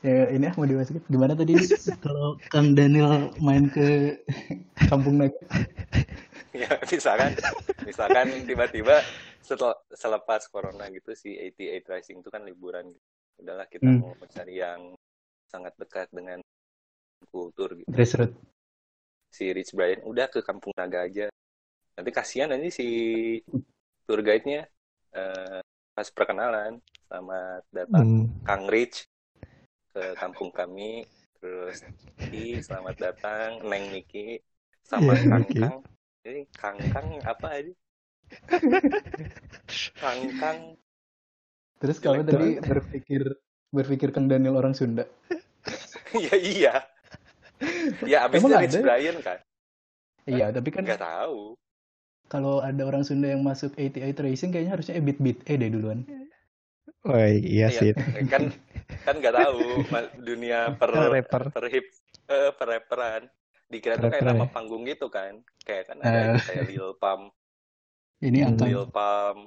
Ya ini ah mau dimasukin. Gimana tadi kalau Kang Daniel main ke kampung naga? ya misalkan misalkan tiba-tiba setelah selepas corona gitu si 88 Rising itu kan liburan gitu. udahlah kita Hmm. mau mencari yang sangat dekat dengan kultur gitu Grassroots. si Rich Brian udah ke Kampung Naga aja nanti kasihan nanti si tour guide-nya eh, pas perkenalan selamat datang Hmm. Kang Rich ke kampung kami. Terus I selamat datang. Neng Miki. Sama Iya, Kang. Kang. Ini Kang Kang apa aja? Kang Kang. Terus kamu Jelek tadi berpikir berpikir Kang Daniel orang Sunda. ya iya. Ya abis Emang dari ada? Brian kan Iya, tapi kan nggak tahu. kalau ada orang Sunda yang masuk 88 Racing kayaknya harusnya Ebit Bit eh deh duluan. Oh iya sih. Iya, kan kan nggak tahu dunia per Rapper. per hip eh, per rapperan dikira tuh kayak nama ya? panggung gitu kan kayak kan ada Eh. kayak Lil Pump Ini angka Lil Pump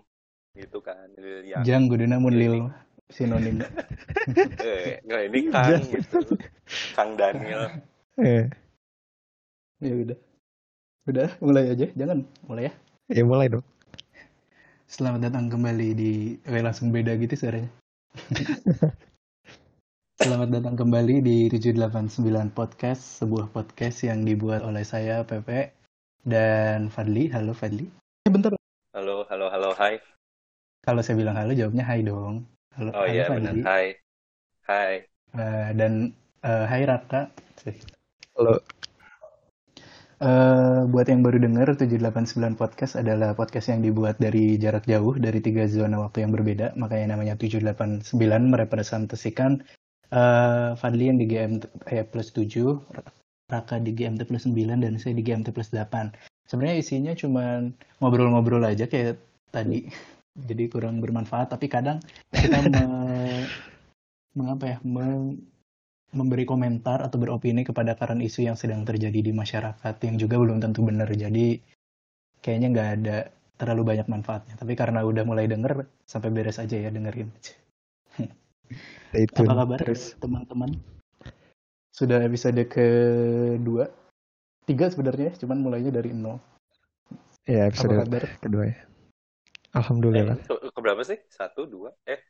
gitu kan Lil yang jang guduna mun lil sinonim. eh nggak ini Kang gitu Kang Daniel Eh, ya udah. Udah, mulai aja. Jangan mulai ya. ya mulai dong. Selamat datang kembali di eh, langsung beda gitu suaranya. Selamat datang kembali di 789 Podcast, sebuah podcast yang dibuat oleh saya Pepe dan Fadli. Halo Fadli. Eh bentar. halo halo halo hai Kalau saya bilang halo jawabnya hai dong. Halo, oh halo iya benar Fadli. hai hai Eh, dan eh, hai Raka. Halo. Eh, buat yang baru dengar 789 Podcast adalah podcast yang dibuat dari jarak jauh dari tiga zona waktu yang berbeda. Makanya namanya 789 merepresentasikan eh, Fadli yang di GMT eh, plus 7 Raka di GMT plus 9 dan saya di GMT plus 8 sebenarnya isinya cuman ngobrol-ngobrol aja kayak tadi. Jadi kurang bermanfaat tapi kadang kita me- mengapa ya me- memberi komentar atau beropini kepada current isu yang sedang terjadi di masyarakat yang juga belum tentu benar. Jadi kayaknya nggak ada terlalu banyak manfaatnya. Tapi karena udah mulai denger, sampai beres aja ya dengerin. Tune. Apa kabar Terus teman-teman? Sudah episode kedua, tiga sebenarnya, cuman mulainya dari nol. ya Apa episode kabar? kedua ya. eh, Alhamdulillah. ke, ke berapa sih satu dua eh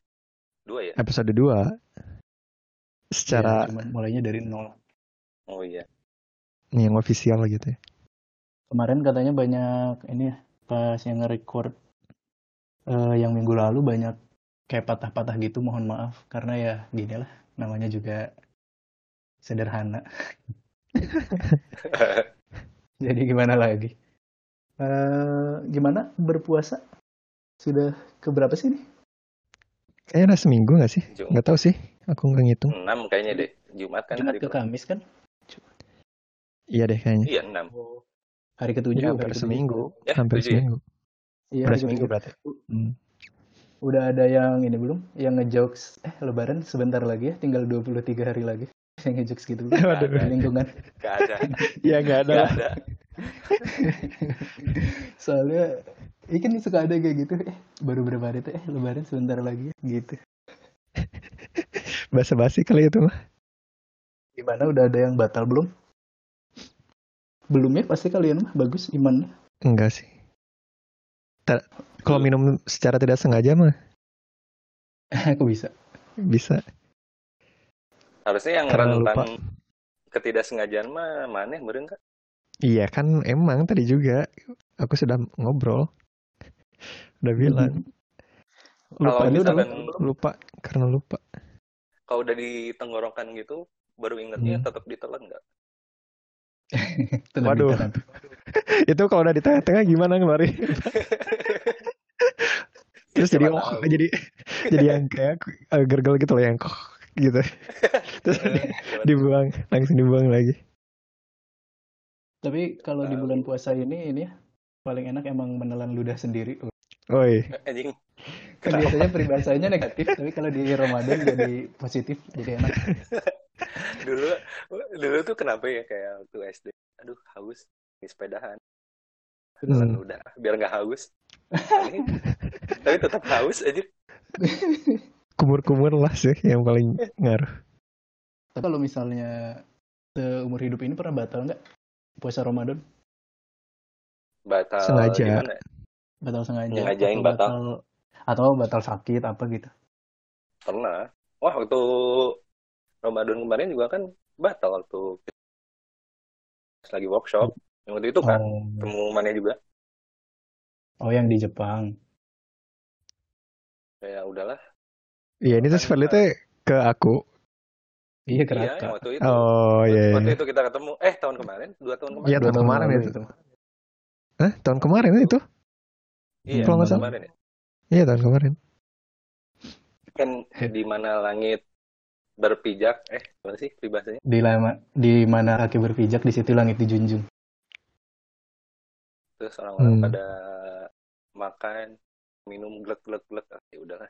dua ya Episode 2 secara Ya, cuman mulainya dari nol. oh iya yang official gitu ya. Kemarin katanya banyak ini ya, pas yang nge-record eh, yang minggu lalu banyak kayak patah-patah gitu, mohon maaf. Karena ya gini lah, namanya juga sederhana. Jadi gimana lagi? Eh, gimana berpuasa? Sudah keberapa sih nih? Kayaknya udah seminggu gak sih? Jum- Nggak tahu sih. Aku nggak ngitung. enam kayaknya deh Jumat kan Jumat hari ke Kamis kan? Iya deh kayaknya. iya enam Hari ketujuh. Ya, hari hampir ketujuh. seminggu. Ya, hampir tujuh ya? seminggu. Iya, Udah hari seminggu berarti. Hmm. Udah ada yang ini belum? Yang ngejokes, eh lebaran sebentar lagi ya, tinggal 23 hari lagi. Yang ngejokes gitu. Waduh. Lingkungan. gak ada Ya nggak ada. gak ada Soalnya ikan suka ada kayak gitu. Eh, baru berapa hari tuh? Eh, lebaran sebentar lagi ya, gitu. Basa-basi kali itu mah. Gimana udah ada yang batal belum? Belum ya pasti kalian mah bagus imannya. Enggak sih. Ta- Kalau minum secara tidak sengaja mah Aku bisa. bisa. harusnya yang Karena lupa. rentan ketidaksengajaan mah mana meren kan Iya kan emang tadi juga aku sudah ngobrol. Udah bilang Kalau lupa ini udah lupa, lupa karena lupa. Kalau udah ditenggorokan gitu baru ingetnya Hmm. tetap ditelan nggak Waduh. ditelan. Itu kalau udah di tengah-tengah gimana kemarin? Terus jadi oh, jadi jadi yang kayak uh, gergel gitu loh yang kok gitu. Terus siapa dibuang langsung dibuang lagi. Tapi kalau di bulan puasa ini ini ya, paling enak emang menelan ludah sendiri. Oi, anjing Kan biasanya peribahasanya negatif, tapi kalau di Ramadan jadi positif, jadi enak. dulu dulu tuh kenapa ya kayak waktu SD aduh haus di sepedahan telan Hmm. udah biar nggak haus Aneh. tapi tetap haus aja kumur-kumur lah sih yang paling ngaruh. Tapi kalau misalnya seumur hidup ini pernah batal nggak puasa Ramadan? Batal Sengaja. gimana? Batal sengaja? Sengajain atau batal. Atau batal sakit apa gitu? Pernah. Wah, waktu Ramadan kemarin juga kan batal waktu lagi workshop. Yang waktu itu kan Oh, ketemu mana juga. oh yang di Jepang. Ya udahlah. Iya ini tuh Kan, teh ke aku. Iya Iya, keraka. yang waktu itu. Oh iya. Waktu iya. itu kita ketemu. Eh, tahun kemarin, dua tahun kemarin. Iya, tahun kemarin lalu itu. Hah? Tahun kemarin itu? Iya, Kalau nggak tahun salah. kemarin ya. Iya tahun kemarin. Kan di mana langit berpijak, eh, gimana sih peribahasanya? Di lama di mana kaki berpijak di situ langit dijunjung. Terus orang-orang Hmm. pada makan, minum glek glek glek. Ah, ya udahlah.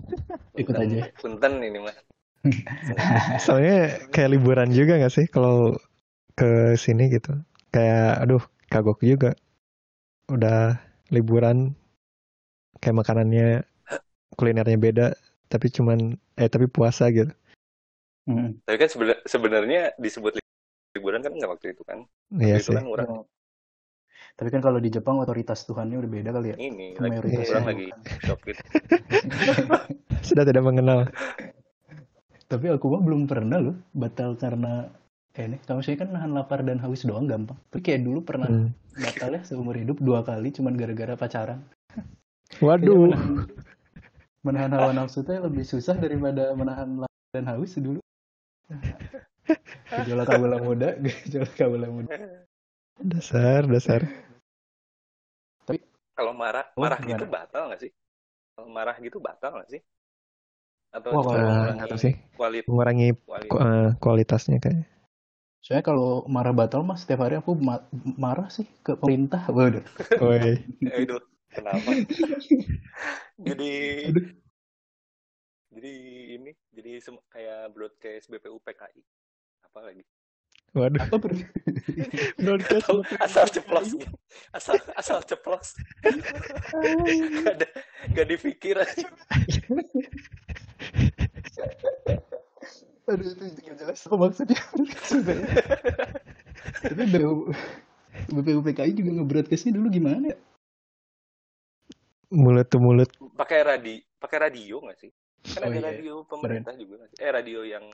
Ikut Punten- aja. Punten ini mah. Soalnya kayak liburan juga gak sih kalau ke sini gitu. Kayak aduh kagok juga. Udah liburan kayak makanannya kulinernya beda tapi cuman eh tapi puasa gitu. Mm. Tapi kan sebenar- sebenarnya disebut li- liburan kan nggak waktu itu kan? Iya Waktu itu sih. kan orang Oh. Tapi kan kalau di Jepang otoritas Tuhannya udah beda kali ya. ini lagi orang lagi shock gitu. Sudah tidak mengenal. Tapi aku mah belum pernah loh batal karena eh ini kamu saya kan nahan lapar dan haus doang gampang. Tapi kayak dulu pernah Hmm. batal ya seumur hidup dua kali cuman gara-gara pacaran. Waduh. menahan, menahan hawa nafsu tuh lebih susah daripada menahan lapar dan haus dulu. Gejolak kabula muda, gejolak kabula muda. Dasar, dasar. Kalau marah, Oh, marah gimana? gitu batal nggak sih? Kalau marah gitu batal nggak sih? Atau Wah, kalau- mengurangi nggak sih. kualit Mengurangi eh, kualitasnya kayak. Soalnya kalau marah batal mas setiap hari aku ma- marah sih ke pemerintah. Waduh. Woi. Aduh, kenapa? jadi Aduh. jadi ini jadi kayak broadcast BPU PKI apa lagi? Waduh. Apa ber- Broadcast asal ceplos asal asal ceplos gak ada gak dipikir aja. Aduh itu nggak jelas apa maksudnya. Tapi BPU, BPU PKI juga nge-broadcastnya dulu gimana ya? mulut tuh mulut. pakai radi pakai radio nggak sih Oh kan ada iya. radio pemerintah juga nggak sih? eh radio yang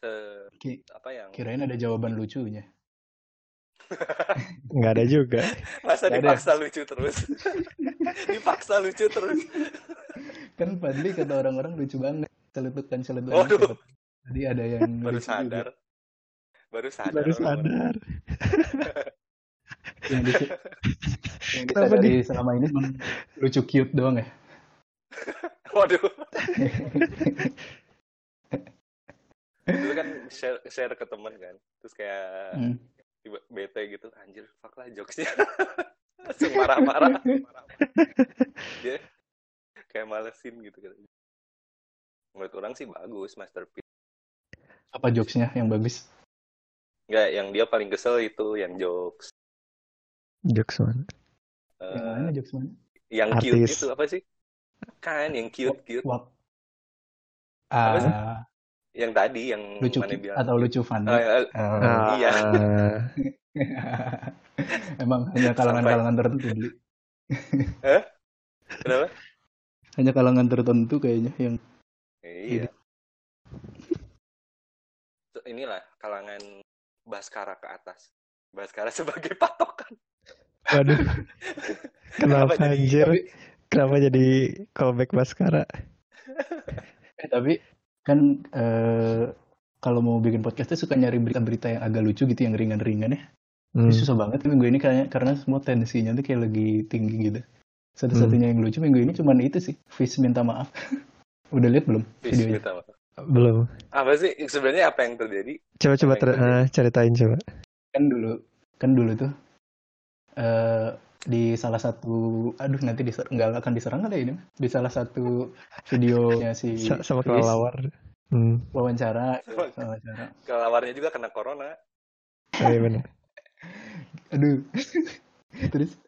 se Ki- apa yang Kirain ada jawaban lucunya. Nggak ada juga. masa Nggak ada. dipaksa lucu terus dipaksa lucu terus Kan Fadli kata orang-orang lucu banget. Celetukan celetukan. Waduh. Tadi ada yang baru lucu juga. sadar baru sadar Baru sadar. Yang, di, yang Kenapa disadari selama ini cuma lucu cute doang ya. waduh itu kan share, share ke teman kan terus kayak Hmm. tiba bete gitu anjir fuck lah jokesnya langsung marah-marah dia kayak malesin gitu kan menurut orang sih bagus masterpiece Apa jokesnya yang bagus? Enggak, yang dia paling kesel itu yang jokes Jokes man. Eh, yang mana jokes mana? yang cute Artis. itu apa sih kan yang cute cute Wap. Apa sih? Yang tadi yang lucu mana cute bilang atau lucu funny. Oh, ya, Oh. Iya. Ah, Emang hanya kalangan-kalangan tertentu beli. kenapa Hanya kalangan tertentu kayaknya yang iya inilah kalangan Baskara ke atas Baskara sebagai patokan Waduh. Kenapa jadi- anjir? Kenapa jadi callback Baskara? eh, tapi kan eh, kalau mau bikin podcast tuh suka nyari berita-berita yang agak lucu gitu yang ringan-ringan ya. Hmm. Susah banget minggu ini kayaknya karena semua tensinya tuh kayak lagi tinggi gitu. Satu-satunya yang lucu minggu ini cuman itu sih, Fish minta maaf. Udah lihat belum Fish videonya? maaf. Belum. apa sih sebenarnya apa yang terjadi Coba-coba Apa yang ter- eh, ceritain coba. Kan dulu, kan dulu tuh eh di salah satu, aduh nanti diser, nggak akan diserang kali ya ini, di salah satu videonya si Sa- sama Fish, kelelawar. Hmm. wawancara, wawancara. kelawarnya juga kena corona Oh, iya benar. Aduh. terus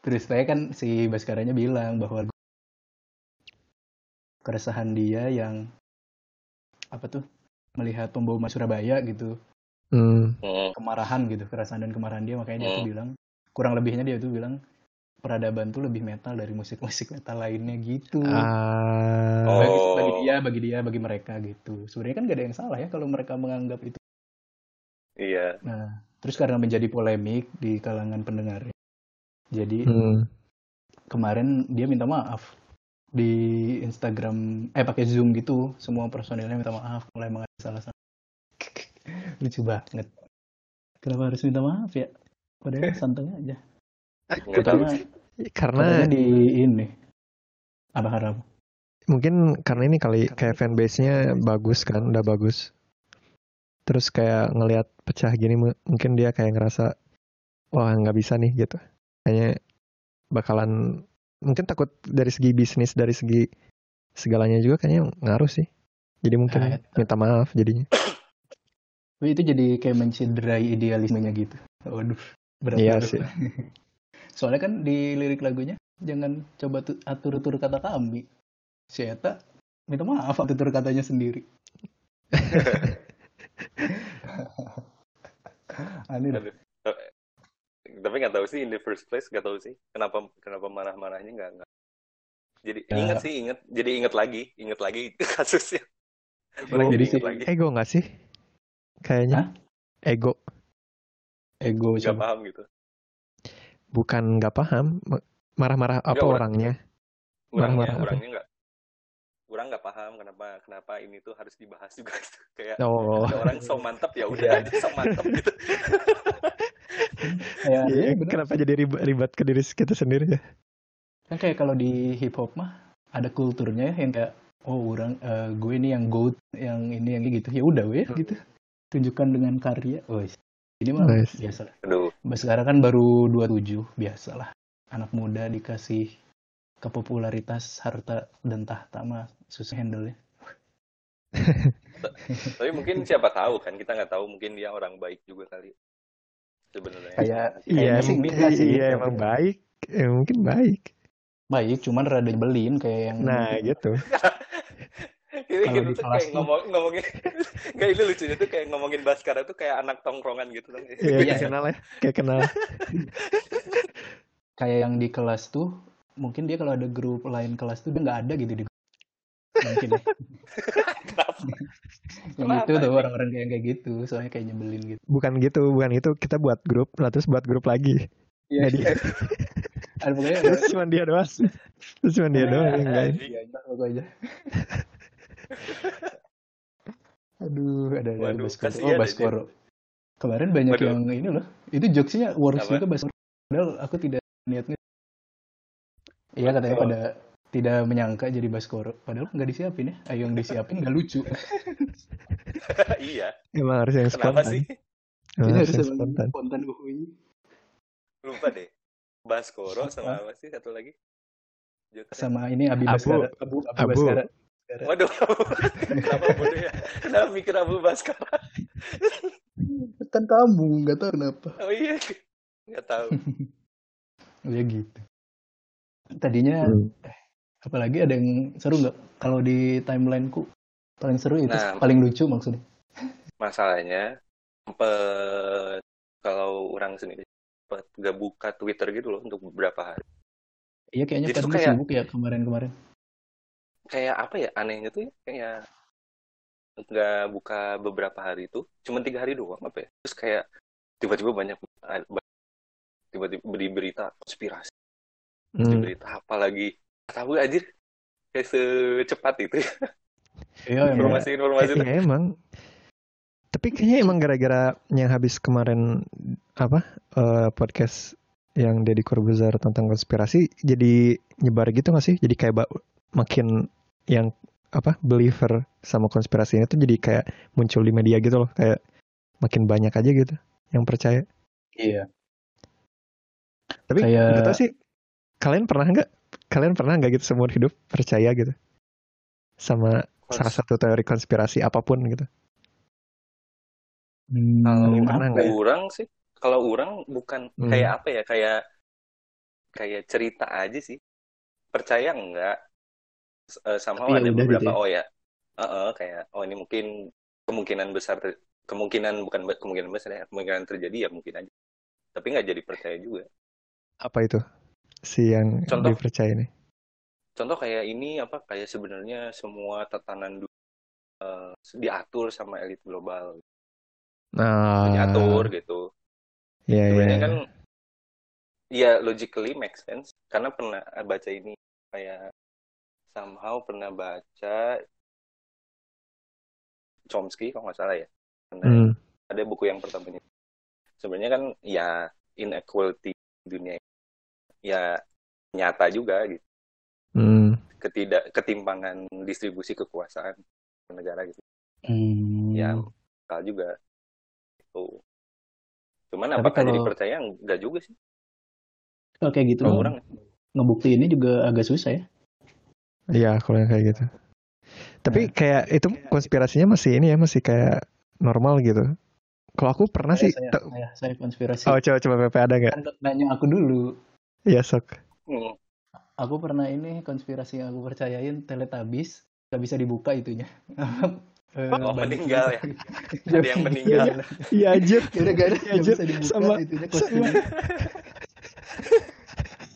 terus saya kan si Baskaranya bilang bahwa keresahan dia yang apa tuh melihat pembawa Surabaya gitu Hmm. Hmm. kemarahan gitu keresahan dan kemarahan dia makanya dia tuh Hmm. bilang kurang lebihnya dia tuh bilang peradaban tuh lebih metal dari musik-musik metal lainnya gitu Ah. Oh. bagi, bagi dia bagi dia bagi mereka gitu sebenarnya kan gak ada yang salah ya kalau mereka menganggap itu Iya. nah terus karena menjadi polemik di kalangan pendengar jadi Hmm. kemarin dia minta maaf di Instagram eh pakai Zoom gitu. Semua personilnya minta maaf kalau emang ada salah-salah. Lucu banget. Kenapa harus minta maaf ya? Padahal santai aja. Karena katanya di ini apa harap mungkin karena ini kali kayak fanbase-nya bagus kan, udah bagus. Terus kayak ngelihat pecah gini mu- mungkin dia kayak ngerasa wah nggak bisa nih gitu. Kayaknya bakalan mungkin takut dari segi bisnis dari segi segalanya juga kayaknya ngaruh sih. Jadi mungkin Nah, minta maaf jadinya. Tapi itu jadi kayak mencederai idealismenya gitu waduh berat Iya banget. sih. soalnya kan di lirik lagunya jangan coba tu- atur-atur kata kami si Eta minta maaf atur katanya sendiri aneh. Tapi nggak tahu sih in the first place nggak tahu sih kenapa kenapa marah-marahnya nggak nggak. Jadi Ya. ingat sih ingat jadi ingat lagi ingat lagi kasusnya. Orang jadi sih lagi Ego nggak sih? Kayaknya Hah? ego ego nggak siapa paham gitu. bukan nggak paham ma- marah-marah apa orangnya. Orangnya Marah-marah orangnya nggak orang nggak paham kenapa kenapa ini tuh harus dibahas juga gitu. kayak Oh. ada orang so mantap ya udah Iya. aja so mantap gitu. Iya, iya, bener. kenapa jadi ribet, ribet ke diri kita sendiri ya? kan kayak kalau di hip hop mah ada kulturnya ya yang kayak oh orang eh, gue ini yang goat yang ini yang ini gitu ya udah weh gitu tunjukkan dengan karya oh ini mah Nice. biasa lah Aduh, Mbak sekarang kan baru 27 biasa lah anak muda dikasih kepopularitas harta dan tahta mah susah handle ya tapi mungkin siapa tahu kan kita nggak tahu mungkin dia orang baik juga kali sebenarnya. kayak Iya, sih enggak sih iya emang baik. Ya, mungkin baik. baik cuman rada nyebelin kayak yang Nah, gitu. Ini Kalau gitu di tuh kelas kayak tuh- ngomong ngomongin nggak ini lucunya tuh kayak ngomongin Baskara tuh kayak anak tongkrongan gitu dong. Iya, Iya. kayak kenal ya. Kayak kenal. kayak yang di kelas tuh mungkin dia kalau ada grup lain kelas tuh dia nggak ada gitu di. Mungkin ya. Kenapa? yang Kenapa itu tuh orang-orang kayak kayak gitu soalnya kayak nyebelin gitu Bukan gitu, bukan itu. Kita buat grup, lah terus buat grup lagi. Iya, Jadi, ada pokoknya ada terus cuma dia doang. Terus cuma dia doang yang lain. Anjing. Iya, pokoknya. Aduh, ada ada Waduh, Baskoro. kasihan Oh, Baskoro. Kemarin banyak Waduh. yang ini loh. Itu jokesnya works Apa? juga Baskoro. Padahal aku tidak niatnya. Iya katanya Oh. pada tidak menyangka jadi Baskoro. Padahal nggak disiapin ya. Ayo yang disiapin nggak lucu. iya. Emang harus yang Kenapa spontan. sih? Emang Ini harus harus yang spontan. spontan uhuy. Lupa deh. Baskoro sama apa sih satu lagi? Sama ini Abi Abu. Baskara. Abu, Abu, Abu. Baskara. Waduh, kenapa bodoh ya? Kenapa mikir Abu Baskara? Kan kamu nggak tahu kenapa. Oh iya, nggak tahu. Ya gitu. Tadinya Hmm. Apalagi ada yang seru nggak kalau di timelineku paling seru itu Nah. paling lucu maksudnya Masalahnya, sempet kalau orang sendiri sempet gak buka Twitter gitu loh untuk beberapa hari. iya kayaknya Jadi kayak- sibuk ya kemarin-kemarin Kayak apa ya anehnya tuh ya, kayak nggak buka beberapa hari itu, cuma tiga hari doang apa ya? Terus kayak tiba-tiba banyak tiba-tiba beri berita konspirasi, Hmm. berita apa lagi? Tahu anjir, kayak secepat itu ya. iya emang informasi-informasi itu. Iya emang. Tapi kayaknya emang gara-gara yang habis kemarin apa eh, podcast yang Deddy Corbuzier tentang konspirasi jadi nyebar gitu gak sih? Jadi kayak makin yang apa believer sama konspirasinya tuh jadi kayak muncul di media gitu loh kayak makin banyak aja gitu yang percaya. iya Tapi Kayak- nggak tahu sih kalian pernah nggak kalian pernah nggak gitu seumur hidup percaya gitu sama salah satu teori konspirasi apa pun gitu? Hmm, Kalau nggak ya? orang sih, kalau orang bukan Hmm. kayak apa ya, kayak kayak cerita aja sih. Percaya enggak? S- eh, sama Tapi ya ada udah beberapa gitu ya. oh ya, Heeh, kayak oh ini mungkin kemungkinan besar kemungkinan bukan kemungkinan besar ya kemungkinan terjadi ya mungkin aja tapi nggak jadi percaya juga Apa itu? Si yang Contoh. dipercaya ini. contoh kayak ini apa kayak sebenarnya semua tatanan dunia eh, diatur sama elit global. Nah, diatur gitu. Iya, iya. sebenarnya kan ya logically make sense. Karena pernah baca ini kayak somehow pernah baca Chomsky kalau nggak salah ya. Pernah Hmm, ada buku yang pertama ini. Sebenarnya kan ya inequality dunia ya nyata juga gitu hmm. ketidak ketimpangan distribusi kekuasaan di negara gitu Hmm. ya bakal juga itu cuman Tapi apakah jadi kalau- percaya enggak juga sih Kalau kayak gitu Oh. orang ngebuktiinnya juga agak susah ya. Iya, kalau yang kayak gitu. Tapi kayak itu konspirasinya masih ini ya, masih kayak normal gitu. Kalau aku pernah sih, saya, ta- saya, saya konspirasi. oh coba coba Pepe ada nggak? Kan nanya aku dulu. Iya sok. Hmm. Aku pernah ini konspirasi yang aku percayain Teletubbies nggak bisa dibuka itunya. Eh, Oh, meninggal ya? Ada yang meninggal. Iya anjir, Gara-gara Iya, nggak Jir. bisa dibuka Sama- itunya sama.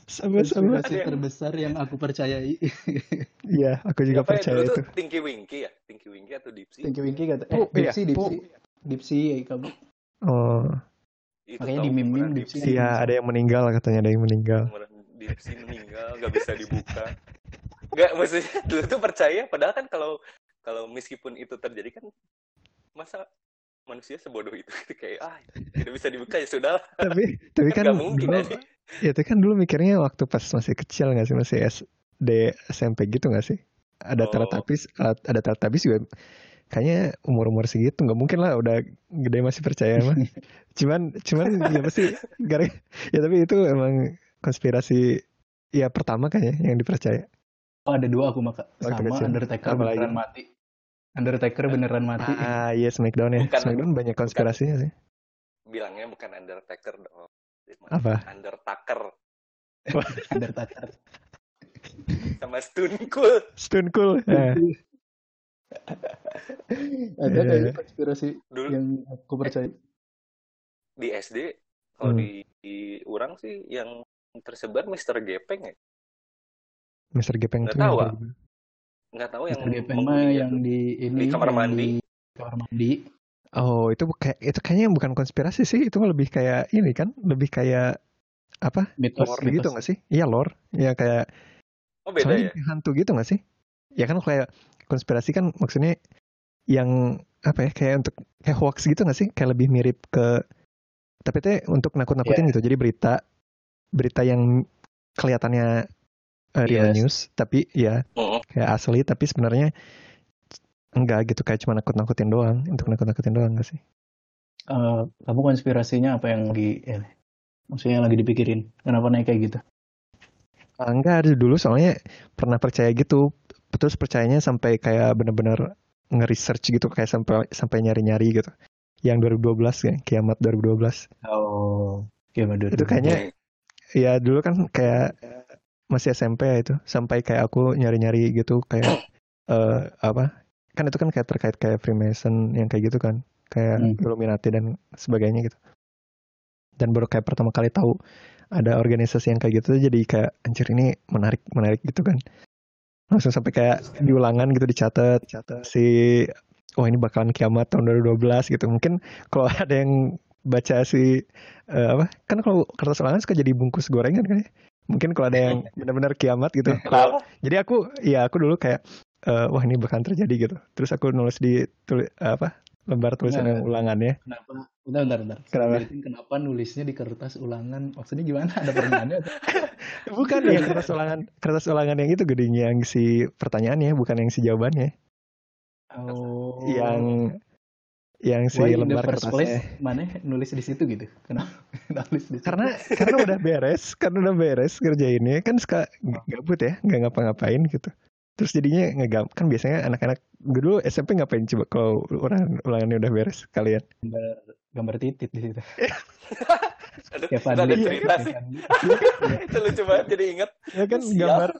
sama-sama. Konspirasi terbesar yang aku percayai. Iya, aku juga Apa ya percaya itu. tuh Tinky Winky ya Tinky Winky atau Dipsy Tinky Winky kata, eh, Oh, iya. Dipsy, Dipsy. Dipsy, ya kamu. Oh, itu Makanya di Dipsy Dipsy iya ada yang meninggal katanya ada yang meninggal. Dipsy meninggal nggak bisa dibuka. Nggak maksudnya dulu tuh percaya? Padahal kan kalau kalau meskipun itu terjadi kan masa manusia sebodoh itu? Kayak ah tidak bisa dibuka ya sudah Tapi tapi kan nggak mungkin dulu, aja. ya itu kan dulu mikirnya waktu pas masih kecil nggak sih? Masih SD SMP gitu nggak sih? Ada Oh. teletubbies, ada ada teletubbies juga kayaknya umur-umur segitu nggak mungkin lah udah gede masih percaya mah. cuman cuman ya pasti gara ya tapi itu emang konspirasi ya pertama kayaknya yang dipercaya. Oh, ada dua aku maka Waktu sama kecil. Undertaker Apa lagi? beneran mati. Undertaker beneran mati. Ah iya Smackdown ya. Bukan- Smackdown banyak konspirasinya sih. bilangnya bukan Undertaker dong Apa? Undertaker Undertaker. sama Stone Cold Stone Cool. Ya. Ada Iya. kayaknya konspirasi dulu yang aku percaya. di SD kalau Hmm. di, di orang sih yang tersebar Mister Gepeng ya Mr. Gepeng Nggak tahu, ah. kayak gitu. nggak tahu yang Mr. Gepeng mah yang di ini Di kamar mandi. di kamar mandi. Oh, itu kayak itu kayaknya bukan konspirasi sih, itu lebih kayak ini kan, lebih kayak apa? Mitos, lore mitos. gitu nggak sih? Iya lore, ya kayak oh beda soalnya ya kayak hantu gitu nggak sih? Ya kan kayak konspirasi kan maksudnya yang apa ya kayak untuk kayak hoax gitu nggak sih? Kayak lebih mirip ke tapi teh untuk nakut-nakutin gitu. Jadi berita berita yang kelihatannya uh, real Yes. news, tapi ya Mm-mm. kayak asli, tapi sebenarnya enggak gitu kayak cuma nakut-nakutin doang, untuk nakut-nakutin doang nggak sih? Eh, kamu konspirasinya apa yang lagi ya, maksudnya yang lagi dipikirin? Kenapa naik kayak gitu? Ah, Enggak ada dulu soalnya pernah percaya gitu terus percayanya sampai kayak bener-bener nge-research gitu kayak sampai sampai nyari-nyari gitu. Yang 2012 ya kiamat 2012 Oh, gimana itu kayaknya ya dulu kan kayak masih SMP ya itu sampai kayak aku nyari-nyari gitu kayak eh apa kan itu kan kayak terkait kayak Freemason yang kayak gitu kan kayak Hmm. Illuminati dan sebagainya gitu. Dan baru kayak pertama kali tahu ada organisasi yang kayak gitu jadi kayak anjir ini menarik menarik gitu kan langsung sampai kayak di ulangan gitu dicatat. Si wah ini bakalan kiamat tahun 2012 gitu. Mungkin kalau ada yang baca si eh, apa kan kalau kertas ulangan suka jadi bungkus gorengan kan ya? Mungkin kalau ada yang benar-benar kiamat gitu. Jadi aku ya aku dulu kayak eh, wah ini bakalan terjadi gitu. Terus aku nulis di tuli, apa lembar tulisan Nah. yang ulangannya. Kenapa? Bentar, bentar, bentar. Kenapa? Kenapa nulisnya di kertas ulangan? Maksudnya gimana? Ada pertanyaannya? bukan yang kertas ulangan kertas ulangan yang itu gedenya yang si pertanyaannya bukan yang si jawabannya Oh. yang yang si Why lembar place, kertasnya mana nulis di situ gitu? Kenapa nulis di situ? karena karena udah beres karena udah beres kerjainnya kan suka g- gabut ya nggak ngapa-ngapain gitu terus jadinya ngegam kan biasanya anak-anak dulu SMP ngapain coba kalau ulangan ulangannya udah beres kalian gambar, titit di situ. Aduh, Kayak itu ada Fadli. cerita sih. itu lucu banget jadi inget. ya kan Sial. gambar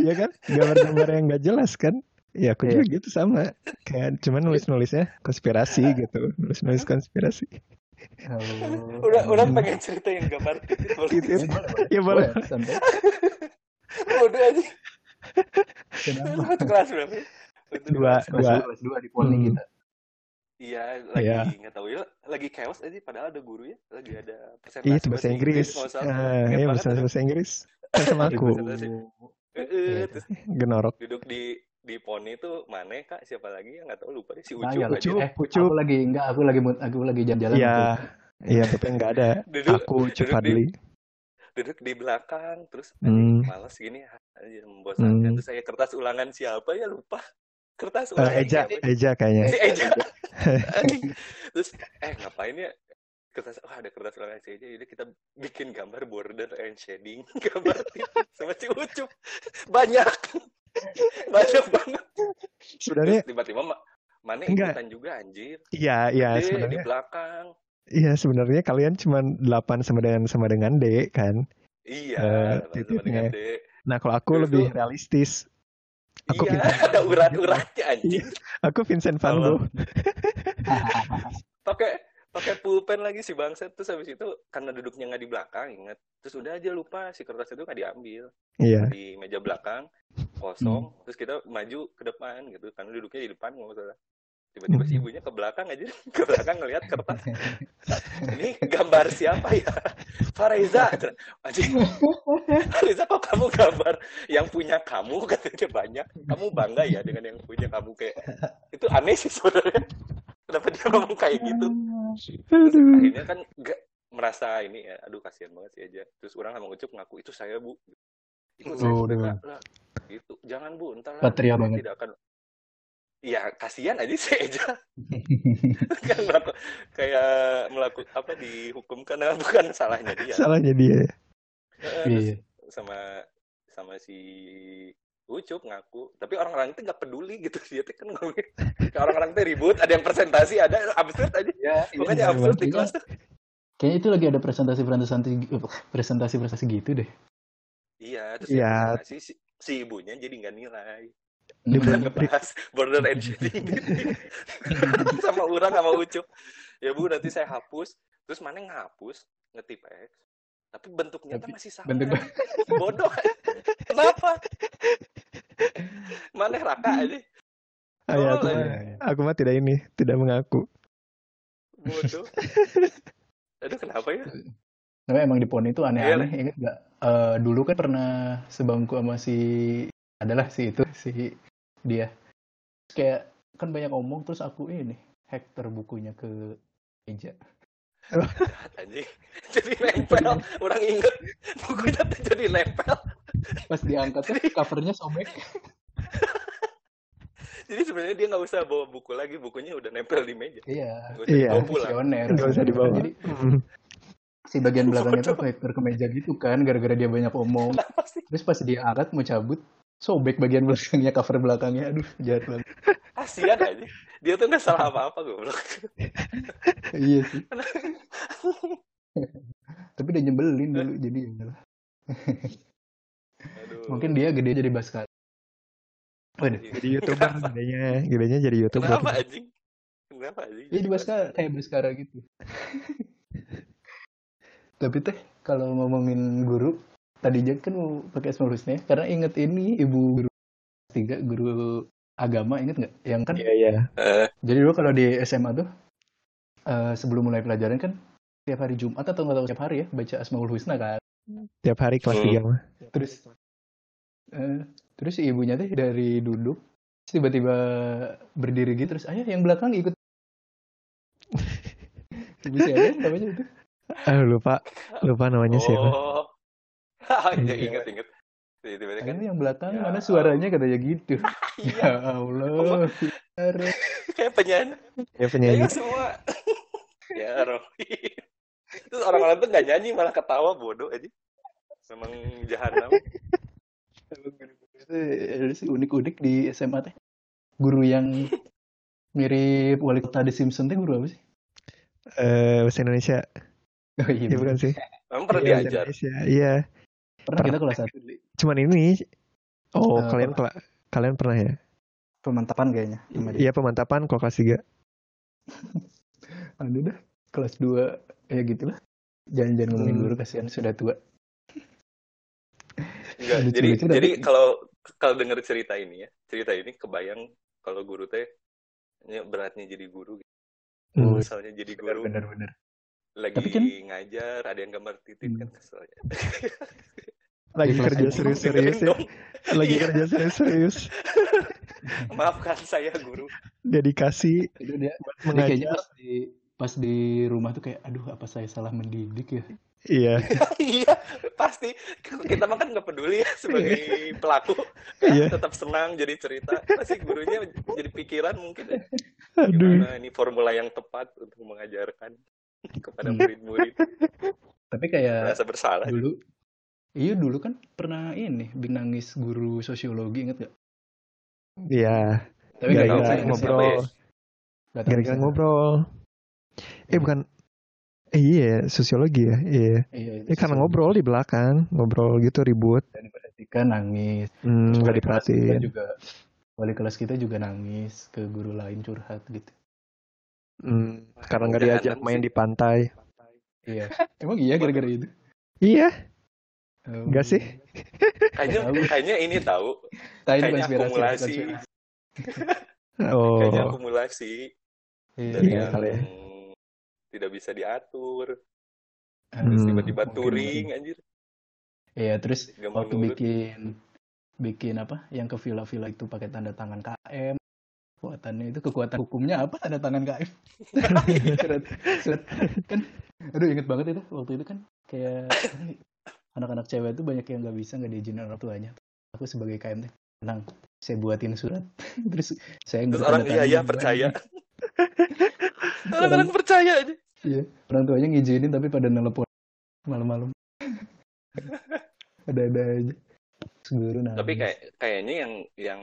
ya kan gambar-gambar yang nggak jelas kan Ya aku Iya. juga gitu sama. Kayak cuman nulis-nulisnya konspirasi gitu. Nulis-nulis konspirasi. Oh. Udah udah pengen cerita yang gambar titit boleh. Titit. Ya, boleh, boleh. Ya. Bodoh aja. Kenapa? Kelas berapa? ya? Dua, dua. dua, kelas dua di poli Hmm. kita. Iya, lagi Iya. nggak tahu ya, lagi chaos aja padahal ada guru ya, lagi ada presentasi Iya itu bahasa Inggris. Ah, Ingat iya bahasa bahasa Inggris. Kan sama aku. Eh, eh, Iya, terus Genorok. duduk di di poni tuh mana kak siapa lagi yang nggak tahu lupa deh si Nah, Ucup ya, aja. Ucup. Eh, Ucup. aku lagi enggak, aku lagi aku lagi jalan-jalan. Iya. itu. Iya tapi nggak ada. Duduk Aku duduk di Cupadli. duduk di belakang terus Hmm. males gini aja membosankan Hmm. terus saya kertas ulangan siapa ya lupa kertas Eh, ulangan Eja? Eja kayaknya. si Eja terus eh ngapain ya kertas wah ada kertas ulangan si Eja jadi kita bikin gambar border and shading gambar sama si Ucup banyak banyak banget Sebenarnya tiba-tiba ma mana ikutan juga anjir iya iya Gede di sebenarnya belakang iya sebenarnya kalian cuma 8 sama dengan sama dengan D kan. iya Eh, sama-sama titiknya. dengan D. Nah kalau aku Terus lebih tuh- realistis. Aku iya Vincent. ada urat-uratnya anjing. Aku Vincent Van Gogh. pakai pakai pulpen lagi si bangset terus habis itu karena duduknya nggak di belakang inget terus udah aja lupa si kertas itu nggak diambil. Iya. di meja belakang kosong. Terus kita maju ke depan gitu karena duduknya di depan nggak masalah tiba-tiba si ibunya ke belakang aja ke belakang ngelihat kertas. Ini gambar siapa ya? Fareza. Anjing Fareza kok kamu gambar yang punya kamu? Katanya banyak. Kamu bangga ya dengan yang punya kamu kayak. Itu aneh sih sebenarnya. Kenapa dia ngomong kayak gitu? Terus akhirnya kan nggak merasa ini ya aduh kasihan banget sih aja. Terus orang sama ucup ngaku itu saya bu. Itu saya Oh, aduh. lah gitu. Jangan bu entar lah, saya tidak akan ya kasihan aja sih aja kan melaku, kayak melakukan apa dihukum karena bukan salahnya dia Salahnya dia. Eh, terus Iya. sama sama si Ucup ngaku tapi orang-orang itu nggak peduli gitu dia tuh kan ngomongin orang-orang tuh ribut ada yang presentasi ada absurd aja Ya, pokoknya iya, absurd di kelas tuh Kayaknya itu lagi ada presentasi-presentasi presentasi-presentasi gitu deh. Iya, terus Iya. presentasi si, si ibunya jadi nggak nilai. Di- di- ngebahas border and shading sama orang sama Ucup. Ya bu, nanti saya hapus. Terus mana ngapus, ngetip X. Tapi bentuknya Tapi kan masih sama. bentuk- Bodoh. Kenapa? Mana raka aja. Ah, ya, aku, Oh, mah, aku mah tidak ini, tidak mengaku. Bodoh. Aduh, kenapa ya? Tapi emang di PON itu aneh-aneh, ingat nggak? Eh, dulu kan pernah sebangku sama si adalah si itu si dia. Terus kayak kan banyak omong terus aku ini hack terbukunya ke meja. Anjing. Jadi nempel. Orang inget. Bukunya tuh jadi nempel. Pas diangkat tuh covernya sobek. Jadi sebenarnya dia nggak usah bawa buku lagi. Bukunya udah nempel di meja. Iya. Usah Iya. Visioner. Nggak usah dibawa. Jadi si bagian belakangnya tuh vektor ke meja gitu kan gara-gara dia banyak omong. Terus pas dia angkat mau cabut sobek bagian belakangnya cover belakangnya. Aduh, jahat banget. Kasian aja. Dia tuh nggak salah apa-apa goblok. iya sih. Tapi dia nyebelin dulu jadi ya udahlah. Aduh. Mungkin dia gede jadi Baskara. Waduh. Iya. Jadi youtuber gedenya, gedenya jadi youtuber. Kenapa anjing? Kenapa anjing? Jadi Baskara kayak Baskara gitu. Tapi teh kalau ngomongin guru tadi Jack kan mau pakai Asmaul Husna karena inget ini ibu guru tiga guru agama inget nggak? Yang kan Iya iya. Eh, jadi dulu kalau di SMA tuh eh, sebelum mulai pelajaran kan tiap hari Jumat atau nggak tahu tiap hari ya baca Asmaul Husna kan. Tiap hari kelas Hmm. 3 mah. Terus eh, terus si ibunya teh dari duduk tiba-tiba berdiri gitu terus ayah yang belakang ikut ibu siapa namanya itu Ah lupa, lupa namanya siapa. Ya Iya. inget inget. Tiba-tiba kan yang belakang Ya. mana suaranya katanya gitu iya ya Allah kayak penyanyi. Ya penyanyi. Semua. ya Rohi. Terus orang-orang tuh nggak nyanyi malah ketawa bodoh aja. Memang jahanam. itu sih unik-unik di SMA teh guru yang mirip wali kota di Simpson teh guru apa sih Eh bahasa Indonesia. oh iya Iya bukan sih? Memang pernah Iya, bahasa diajar. Iya. Pernah kita kelas satu. Cuman ini. Oh, Eh, kalian kela- kalian pernah ya? pemantapan kayaknya. Iya pemantapan kalau kelas 3. Aduh dah, kelas 2 ya gitulah. Jangan-jangan ngomongin Hmm. guru kasihan sudah tua. Enggak, jadi tapi- jadi kalau kalau denger cerita ini ya, cerita ini kebayang kalau guru teh ya beratnya jadi guru gitu. Hmm. Misalnya jadi guru Bener-bener. Lagi Tapi kan- ngajar, ada yang gambar titik kan Hmm. kesel ya. Lagi kerja serius-serius ya. Lagi Iya. kerja serius-serius. Maafkan saya guru. Dedikasi Itu dia, buat dia kayaknya mengajar. pas di pas di rumah tuh kayak aduh apa saya salah mendidik ya Iya. iya, pasti kita mah kan nggak peduli ya sebagai pelaku. Iya. Tetap senang jadi cerita. Pasti gurunya jadi pikiran mungkin ya. Aduh. Gimana ini formula yang tepat untuk mengajarkan kepada Hmm. murid-murid tapi kayak merasa bersalah. dulu iya dulu kan pernah ini nangis guru sosiologi inget gak Iya. tapi gak saya ngobrol. ya? Gak Gara-gara ngobrol. Eh bukan. Eh iya sosiologi ya. Iya. iya Ya karena ngobrol di belakang, ngobrol gitu ribut. dan diperhatikan nangis Hmm, Terus kita diperhatiin. juga wali kelas kita juga nangis ke guru lain curhat gitu Hmm, karena nggak diajak main sih. di pantai. iya emang iya gara-gara itu Iya, Oh. Nggak sih? Kayaknya kayaknya ini tahu. Kayaknya akumulasi. konspirasi. Kayaknya Oh, akumulasi Iya, dari Iya, yang kali ya. tidak bisa diatur. Terus Hmm, tiba-tiba touring mungkin. anjir. Iya, terus Gampang waktu nurut. bikin bikin apa? Yang ke villa-villa itu pakai tanda tangan KM. Kekuatannya itu kekuatan hukumnya apa tanda tangan KM? surat, surat kan aduh inget banget itu waktu itu kan kayak anak-anak cewek itu banyak yang nggak bisa nggak diizinin orang tuanya. Aku sebagai KM teh tenang, saya buatin surat. terus saya nggak orang iya iya percaya. Orang-orang percaya aja. Iya, orang tuanya ngizinin tapi pada nelpon malam-malam. Ada-ada aja. Terus guru nangis. Tapi kayak kayaknya yang yang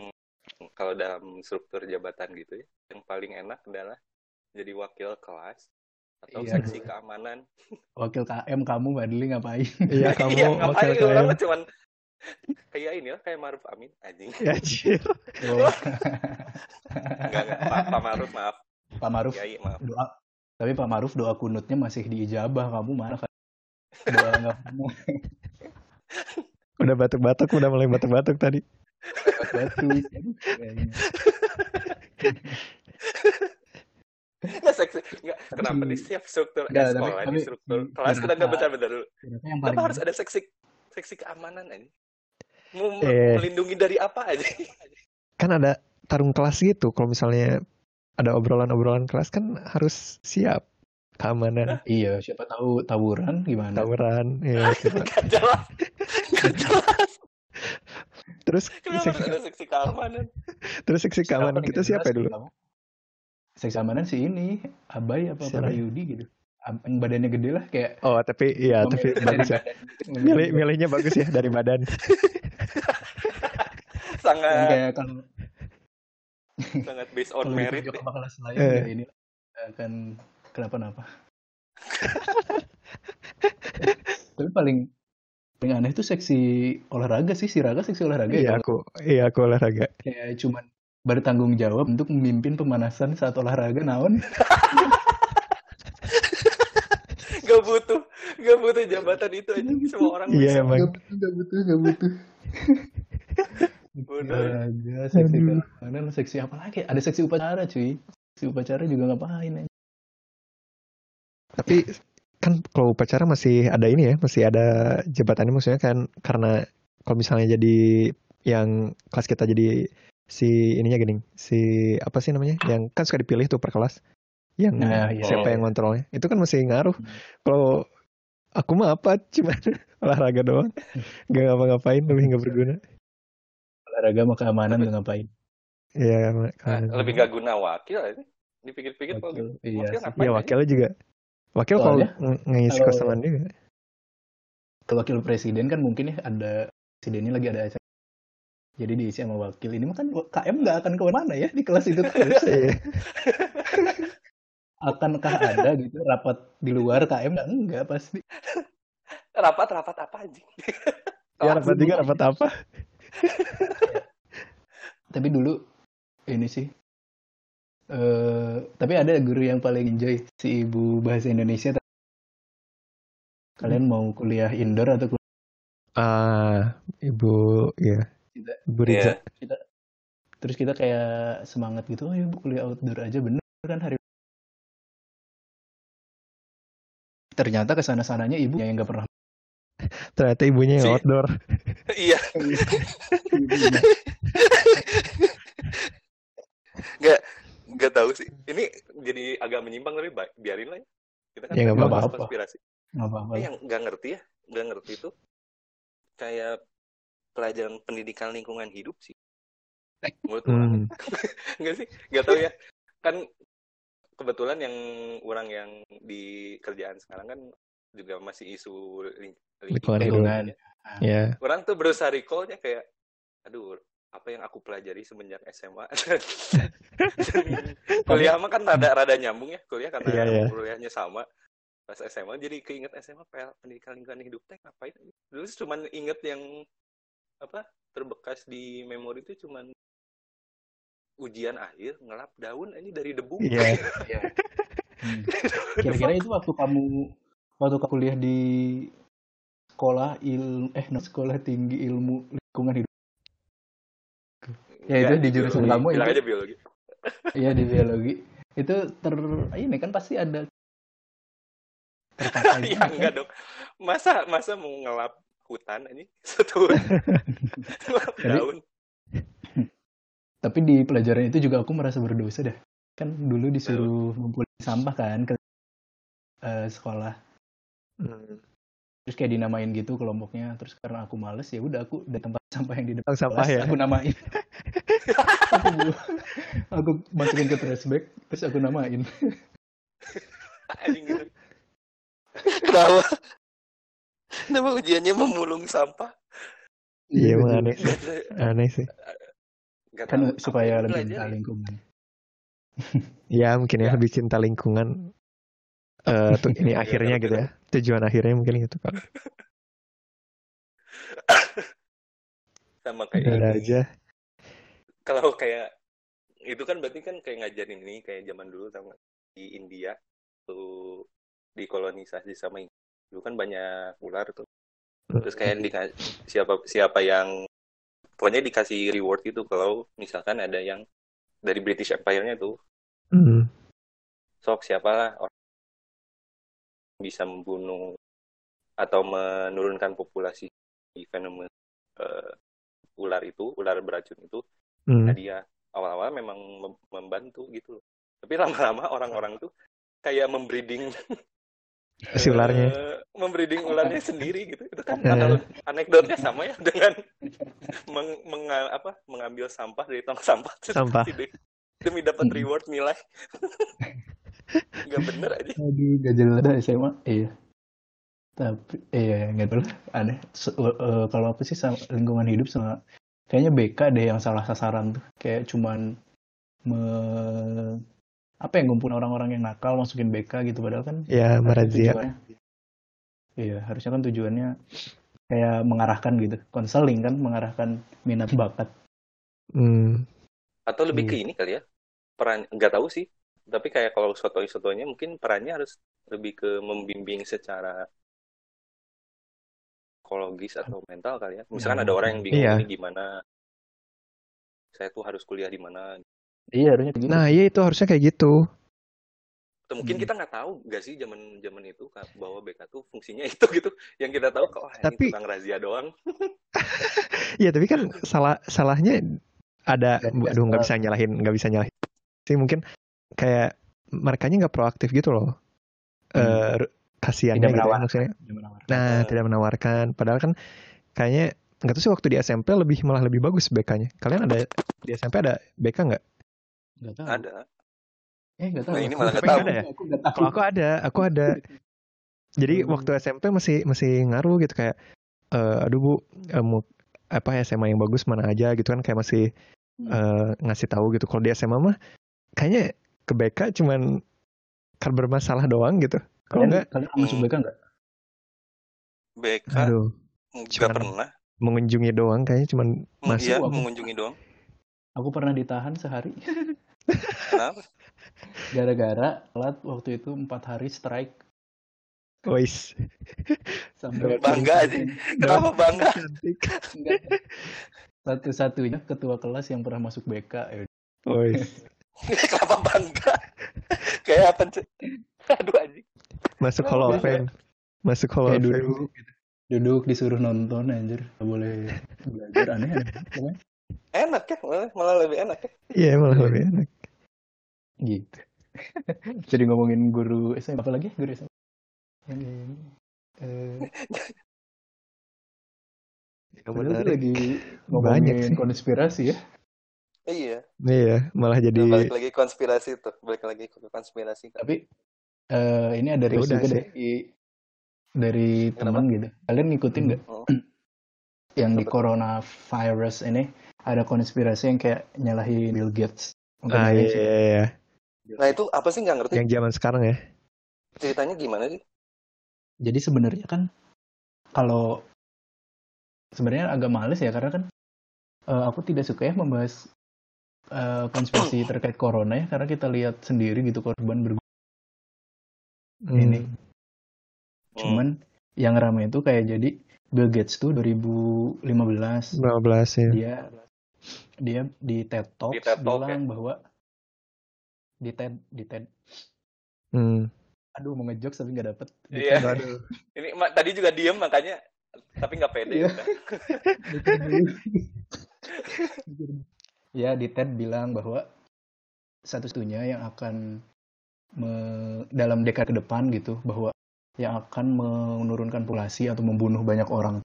kalau dalam struktur jabatan gitu ya, yang paling enak adalah jadi wakil kelas atau Iya, seksi keamanan. wakil KM kamu Badli ngapain? iya kamu iya, wakil ngapain KM. orang mah cuman kayak ini lah, kayak Maruf Amin anjing. Ya, anjir. Oh, Enggak, enggak. Pak, Pak Maruf maaf. Pak Maruf Kiai maaf. doa. Tapi Pak Maruf doa kunutnya masih diijabah. Kamu mana kan? Doa nggak pernah Udah batuk-batuk, udah mulai batuk-batuk tadi. Batu. Enggak seksi. Enggak. Kenapa Tapi- di setiap struktur Enggak, eh, tapi- sekolah di tapi struktur di- kelas kita enggak rata- bentar-bentar dulu. Yang Kenapa paling harus ada seksi seksi keamanan aja? Mau Eh. melindungi dari apa aja? Kan ada tarung kelas gitu. Kalau misalnya ada obrolan-obrolan kelas kan harus siap keamanan, Iya, siapa tahu tawuran gimana? tawuran, ya. Enggak jelas. Enggak jelas. Terus Kenapa seksi, seksi keamanan? terus seksi keamanan kita siapa ya dulu? Seks keamanan si ini, Abai apa Siapa? Parayudi gitu. Yang badannya gede lah kayak Oh tapi iya tapi bagus ya. Milih milihnya bagus ya dari badan. Yang Sangat kayak kalau sangat based on kalau merit ya. sama kelas lain Eh. ini akan kenapa-napa. Tapi paling paling aneh itu seksi olahraga sih, si raga seksi olahraga ya. Iya Kalau aku iya aku olahraga. Kayak cuman bertanggung jawab untuk memimpin pemanasan saat olahraga naon. Gak butuh, gak butuh jabatan itu aja. Semua orang Iya bisa. emang. Gak butuh, gak butuh, gak butuh. Bodoh. Olahraga, seksi keamanan, seksi apa lagi? Ada seksi upacara cuy. Seksi upacara juga ngapain aja. Tapi kan kalau upacara masih ada ini ya, masih ada jabatannya maksudnya kan karena kalau misalnya jadi yang kelas kita jadi si ininya gini, si apa sih namanya? Yang kan suka dipilih tuh per kelas. Yang Nah, iya, siapa iya. yang ngontrolnya. Itu kan masih ngaruh. Hmm. Kalau aku mah apa cuma olahraga doang. Gak ngapa-ngapain lebih nggak berguna. Olahraga mau keamanan gak ngapain. Iya, Nah, kan. lebih gak guna wakil aja. Dipikir-pikir kok Wakil, gitu. iya Wakil sih. ngapain Iya wakilnya juga. Wakil kalau ng- ngisi kosongan juga. Kalau wakil presiden kan mungkin ya ada presidennya lagi ada acara. Jadi diisi sama wakil. Ini mah kan KM nggak akan ke mana ya di kelas itu terus. Iya. Akankah ada gitu rapat di luar KM? Nggak, enggak pasti. Rapat-rapat apa aja? Ya rapat juga rapat apa? Tapi dulu ini sih. Eh tapi ada guru yang paling enjoy si ibu bahasa Indonesia. Kalian mau kuliah indoor atau kuliah Ah, ibu ya, kita? ibu Riza. Iya. kita terus kita kayak semangat gitu, oh ya bu kuliah outdoor aja bener kan hari ternyata ke sana sananya ibunya yang nggak pernah Ternyata ibunya yang Si- outdoor. Iya, Ibunya. Nggak tahu sih. Ini jadi agak menyimpang tapi biarin lah ya. Kita kan Ya, nggak apa-apa. konspirasi. nggak apa-apa Eh, yang nggak ngerti ya, nggak ngerti itu kayak pelajaran pendidikan lingkungan hidup sih. Menurut. Hmm. Nggak sih? Nggak tahu ya. Kan kebetulan yang orang yang di kerjaan sekarang kan juga masih isu ling- Lingkungan lingkungan Ya, Orang tuh berusaha recall-nya kayak, aduh, apa yang aku pelajari semenjak SMA. Kuliah mah kan rada rada nyambung ya kuliah karena Iya, iya. kuliahnya sama pas SMA jadi keinget SMA PL pendidikan lingkungan hidup teh ngapain dulu cuman inget yang apa terbekas di memori itu cuman ujian akhir ngelap daun ini dari debu Iya. Hmm. Kira-kira itu waktu kamu waktu kamu kuliah di sekolah il eh no, sekolah tinggi ilmu lingkungan hidup. Ya, itu di jurusan biologi. kamu bilang itu. aja biologi Iya di biologi. Itu ter ini kan pasti ada ya enggak dong masa masa mau ngelap hutan ini satu daun Tapi di pelajaran itu juga aku merasa berdosa dah. Kan dulu disuruh ngumpulin sampah kan ke eh, sekolah. Hmm. Terus kayak dinamain gitu kelompoknya. Terus karena aku males ya udah aku tempat sampah yang di depan sampah kelas ya. aku namain. aku, aku masukin ke trash bag terus aku namain. kenapa kenapa ujiannya memulung sampah Iya, emang aneh. Ada- Aneh sih. Kan tahu apa supaya yang lebih cinta ya. lingkungan. Ya, mungkin ya Ya. lebih cinta lingkungan. Eh, tuh ini Iya, akhirnya gitu ya. Tujuan akhirnya mungkin gitu kan. sama kayak ini. aja. kalau kayak itu kan berarti kan kayak ngajarin ini kayak zaman dulu sama di India tuh dikolonisasi sama Inggris dulu kan banyak ular tuh terus kayak dika- siapa siapa yang pokoknya dikasih reward gitu kalau misalkan ada yang dari British Empire-nya tuh Hmm. sok siapalah orang bisa membunuh atau menurunkan populasi fenomena eh, ular itu ular beracun itu Hmm. nah dia awal-awal memang mem- membantu gitu loh. Tapi lama-lama orang-orang tuh kayak membreeding Si ularnya. eh, membreeding ularnya sendiri gitu. Itu kan anal- anekdotnya sama ya dengan meng- menga- apa, mengambil sampah dari tong sampah Sampah. demi, demi dapat reward nilai. Gak bener aja. Aduh, gak jelas SMA. Iya. Tapi, iya, nggak tahu lah. Aneh. Se- eh, kalau apa sih sama lingkungan hidup sama kayaknya BK deh yang salah sasaran tuh. Kayak cuman me, apa yang ngumpulin orang-orang yang nakal masukin BK gitu padahal kan Ya, harusnya merazia. iya harusnya kan tujuannya kayak mengarahkan gitu konseling kan mengarahkan minat bakat Hmm. Atau lebih ke Iya. ini kali ya. Peran nggak tahu sih. Tapi kayak kalau soto-sotonya mungkin perannya harus lebih ke membimbing secara psikologis atau mental kali ya. Misalkan ada orang yang bingung Iya. ini gimana. Saya tuh harus kuliah di mana. iya harusnya gitu Nah, iya itu harusnya kayak gitu. Atau mungkin Hmm. kita nggak tahu nggak sih zaman zaman itu bahwa BK tuh fungsinya itu gitu. Yang kita tahu kok ini Tapi- tukang razia doang. Iya, tapi kan salah salahnya ada aduh nggak bisa nyalahin, nggak bisa nyalahin. Sih mungkin kayak mereka nggak proaktif gitu loh. Eh Hmm. Kasihannya tidak gitu ya, menawarkan maksudnya. tidak menawarkan. Nah, tidak menawarkan. Padahal kan kayaknya nggak tahu sih waktu di SMP lebih malah lebih bagus BK-nya. Kalian ada di SMP ada BK nggak? nggak tahu Ada. eh nggak tahu Nah, ini Aku- malah nggak aku tahu. nggak- aku nggak tahu Kalau aku ada, aku ada. Jadi Hmm. waktu SMP masih masih ngaruh gitu kayak eh aduh Bu, eh, mau apa SMA yang bagus mana aja gitu kan kayak masih Hmm. eh, ngasih tahu gitu. Kalau di SMA mah kayaknya ke BK cuman kan bermasalah doang gitu. Kalau kalian enggak kalian masuk Hmm. BK nggak BK aduh nggak cuman- pernah. mengunjungi doang kayaknya cuman Hmm, masuk Iya, apa? mengunjungi doang. Aku pernah ditahan sehari Kenapa? gara-gara telat waktu itu empat hari strike Wis. sampai Bangga aja. Kenapa bangga? Enggak. Satu-satunya ketua kelas yang pernah masuk BK. ya. Wis. Kenapa bangga? Kayak apa sih? Aduh anjing. Masuk Hall of. Fame. Masuk Hall of Fame. duduk, gitu. duduk disuruh nonton anjir, nggak boleh belajar aneh aneh. Enak ya, malah, malah lebih enak ya. Iya malah lebih enak. Gitu. Jadi ngomongin guru SMA apa lagi? Guru SMA. Yang ini. Eh, padahal lagi Banyak ngomongin sih. konspirasi ya. Iya. Iya, malah jadi Nah, balik lagi konspirasi tuh, balik lagi ke konspirasi. Tapi eh, ini ada Ya request udah juga dari dari teman gitu. Kalian ngikutin Hmm. nggak Oh. yang di Apa tuh? coronavirus ini ada konspirasi yang kayak nyalahin Bill Gates. Mungkin Ah iya, iya, iya. Nah itu apa sih nggak ngerti? Yang zaman sekarang ya. Ceritanya gimana sih? Jadi sebenarnya kan kalau sebenarnya agak males ya karena kan eh, aku tidak suka ya membahas eh, konspirasi terkait corona ya karena kita lihat sendiri gitu korban ber Hmm. Ini. Hmm. cuman yang ramai itu kayak jadi Bill Gates tuh 2015 15 ya. dia dia di TED Talks Di TED Talk, bilang bahwa di TED di TED Hmm. aduh mau ngejok tapi nggak dapet Di Iya. TED- Aduh. Ini ma- tadi juga diem makanya, tapi nggak pede. Iya. dulu. ya di TED bilang bahwa satu-satunya yang akan me- dalam dekade ke depan gitu bahwa yang akan menurunkan populasi atau membunuh banyak orang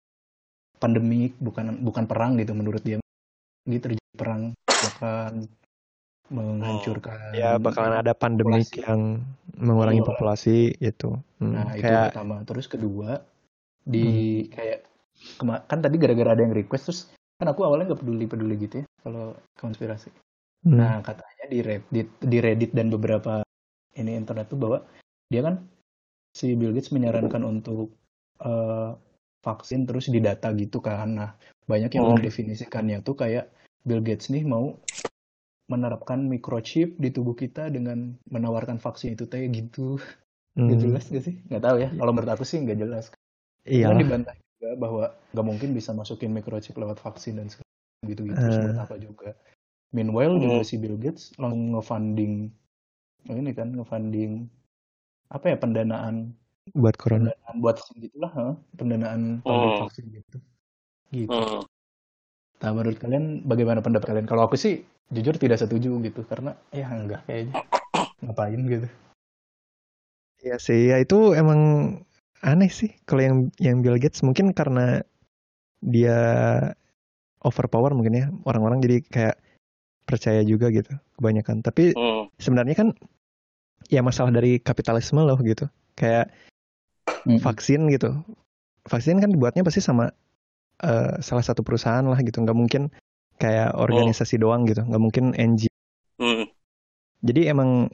pandemi bukan bukan perang gitu menurut dia ini terjadi perang akan menghancurkan Ya bakalan ada pandemik Populasi. yang mengurangi Oh. populasi gitu. Hmm, Nah, itu kayak pertama. Terus kedua, di kayak kema- kan tadi gara-gara ada yang request terus kan aku awalnya nggak peduli-peduli gitu ya kalau konspirasi. hmm, Nah, katanya di Reddit, di Reddit dan beberapa ini internet tuh bahwa dia kan si Bill Gates menyarankan untuk eh, vaksin terus didata gitu kan. Nah, banyak yang Oh. mendefinisikannya tuh kayak Bill Gates nih mau menerapkan microchip di tubuh kita dengan menawarkan vaksin itu kayak gitu. hmm, Nggak jelas gak sih? Nggak tahu ya. Kalau menurut aku sih nggak jelas. Iya. Kan dibantah juga bahwa nggak mungkin bisa masukin microchip lewat vaksin dan segala gitu-gitu. Eh. menurut apa juga. Meanwhile juga Hmm. si Bill Gates langsung nge-funding ini kan nge-funding apa ya pendanaan buat corona. pendanaan buat vaksin gitulah, huh? pendanaan Hmm. vaksin gitu. Gitu. Hmm. Nah, menurut kalian bagaimana pendapat kalian? Kalau aku sih jujur tidak setuju gitu karena ya enggak kayaknya ngapain gitu. Iya sih, ya itu emang aneh sih kalau yang yang Bill Gates mungkin karena dia overpower mungkin ya orang-orang jadi kayak percaya juga gitu kebanyakan. Tapi Hmm. sebenarnya kan ya masalah dari kapitalisme loh gitu. Kayak Hmm. vaksin gitu. Vaksin kan dibuatnya pasti sama eh, salah satu perusahaan lah gitu. Nggak mungkin kayak organisasi doang gitu. Nggak mungkin NGO. Hmm. Jadi emang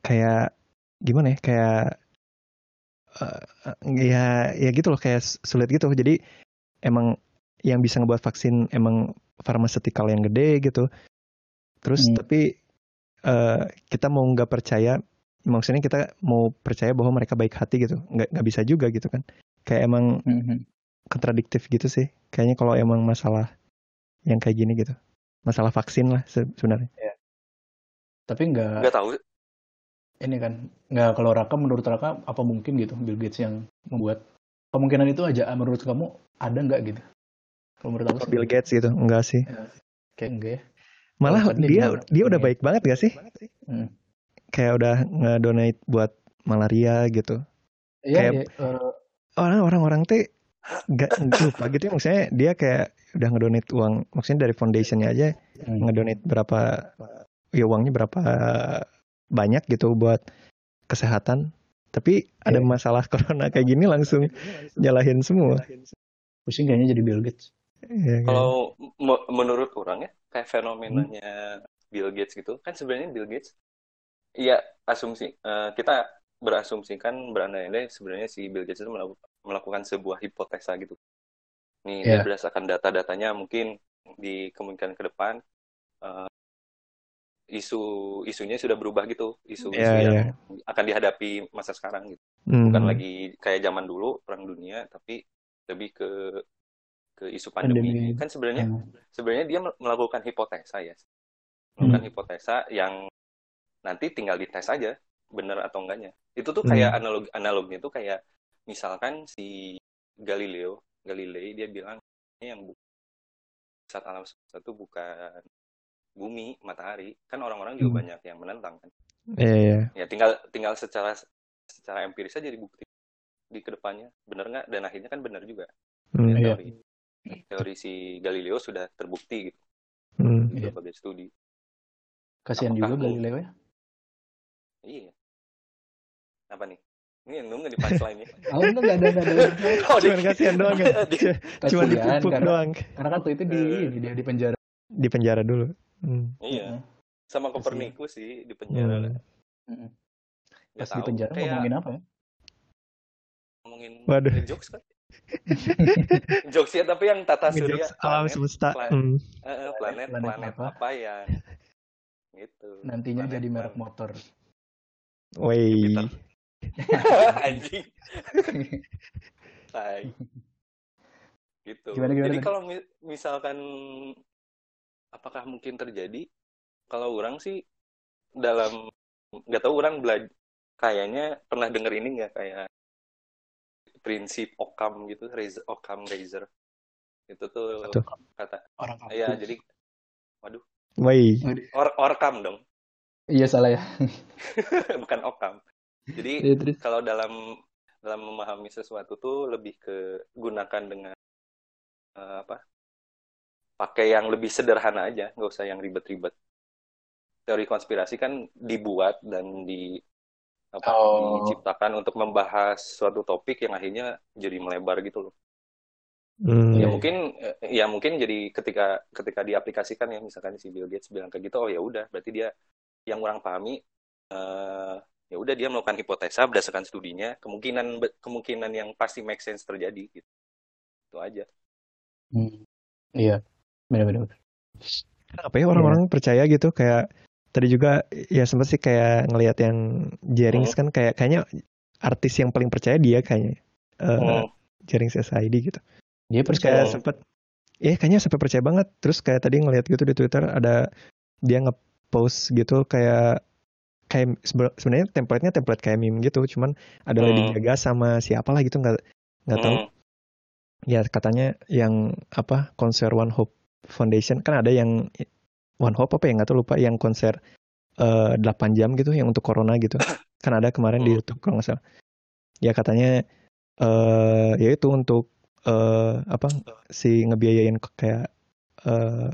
kayak gimana ya? Kayak eh, ya ya gitu loh kayak sulit gitu. Jadi emang yang bisa ngebuat vaksin emang farmaseutical yang gede gitu. Terus Hmm. tapi eh, kita mau nggak percaya, maksudnya kita mau percaya bahwa mereka baik hati gitu. Nggak nggak bisa juga gitu kan. Kayak emang Mhm. kontradiktif gitu sih. Kayaknya kalau emang masalah yang kayak gini gitu. Masalah vaksin lah se- sebenarnya. Tapi nggak Nggak tahu. ini kan nggak kalau Raka menurut Raka apa mungkin gitu Bill Gates yang membuat kemungkinan itu aja menurut kamu ada nggak gitu kalau menurut aku sih Bill Gates gitu. Enggak sih. kayak enggak ya Malah tadi dia gimana? dia udah Iya. baik banget gak sih? Hmm. Kayak udah ngedonate buat malaria gitu. Iya, Kayak- iya, eh, Orang orang-orang teh gak lupa gitu ya maksudnya dia kayak udah ngedonate uang maksudnya dari foundationnya aja hmm. ngedonate berapa ya uangnya berapa banyak gitu buat kesehatan tapi ada Iya. masalah corona kayak gini langsung nyalahin semua pusing kayaknya jadi Bill Gates Iya kan? Kalau me- menurut orang ya, kayak fenomenanya Bill Gates gitu, kan sebenarnya Bill Gates, iya asumsi, eh, kita berasumsikan berandai-andai sebenarnya si Bill Gates itu melaku- melakukan sebuah hipotesa gitu. Nih, Iya. dia berdasarkan data-datanya mungkin di kemungkinan ke depan, eh, isu isunya sudah berubah gitu isu-isu Iya, yang iya. akan dihadapi masa sekarang gitu Hmm. bukan lagi kayak zaman dulu perang dunia tapi lebih ke ke isu pandemi, Pandemi. kan sebenarnya Hmm. sebenarnya dia mel- melakukan hipotesa ya melakukan Hmm. hipotesa yang nanti tinggal dites aja benar atau enggaknya itu tuh kayak Hmm. analog analognya tuh kayak misalkan si Galileo Galilei dia bilang ini yang pusat alam semesta itu bukan bumi matahari kan orang-orang juga Hmm. banyak yang menentang kan Iya, iya. ya tinggal tinggal secara secara empiris aja dibukti di ke depannya benar nggak dan akhirnya kan benar juga Hmm. Ya, Iya. Teori teori si Galileo sudah terbukti gitu Hmm. di Iya. berbagai studi Kasihan Apakah juga Galileo ya. iya apa nih ini yang nunggu di punchline nya Oh enggak enggak ada enggak ada. oh, Cuman di- kasihan doang kan. di- Cuma dipupuk karena, doang. karena kan tuh itu di Eh. ini dia di penjara. Di penjara dulu. Hmm. iya sama. Kopernikus sih di penjara Hmm. Pas di penjara kayak ngomongin apa ya? ngomongin Waduh. jokes kan jokes ya tapi yang tata surya Ngejokes alam planet, semesta. planet, Hmm. eh, eh, planet, Planet planet apa? apa yang gitu Nantinya Planet jadi merek planet. motor. Wey. Jupiter. anjing Tai. gitu Gimana, gimana jadi kalau mi- misalkan apakah mungkin terjadi kalau orang sih dalam nggak tahu orang belajar kayaknya pernah denger ini nggak kayak prinsip Occam gitu razor, Occam razor itu tuh Apa tuh? kata Orang kampung. ya jadi Wey. or Orcam dong Iya salah ya. bukan Occam jadi Iya, kalau dalam dalam memahami sesuatu tuh lebih ke gunakan dengan eh, apa pakai yang lebih sederhana aja nggak usah yang ribet-ribet teori konspirasi kan dibuat dan di apa Oh. diciptakan untuk membahas suatu topik yang akhirnya jadi melebar gitu loh Hmm. ya mungkin ya mungkin jadi ketika ketika diaplikasikan ya misalkan si Bill Gates bilang kayak gitu oh ya udah berarti dia yang orang pahami eh, ya udah dia melakukan hipotesa berdasarkan studinya kemungkinan kemungkinan yang pasti make sense terjadi gitu itu aja Hmm. Iya. Benar-benar. Apa ya orang-orang percaya gitu kayak tadi juga ya sempat sih kayak ngelihat yang Jerings kan kayak kayaknya artis yang paling percaya dia kayaknya. Eh, Hmm. Jerings SID gitu. Dia Terus percaya kayak sempet ya kayaknya sampai percaya banget. Terus kayak tadi ngelihat gitu di Twitter ada dia nge-post gitu kayak kayak sebe- sebenarnya template-nya template kayak meme gitu, cuman ada Lady Hmm. Gaga sama siapa lah gitu nggak nggak tahu. Hmm. Ya katanya yang apa konser One Hope Foundation kan ada yang One Hope apa ya nggak tahu lupa yang konser eh 8 jam gitu yang untuk corona gitu. Kan ada kemarin di Hmm. YouTube kalau nggak salah. Ya katanya eh ya itu untuk eh apa si ngebiayain kayak eh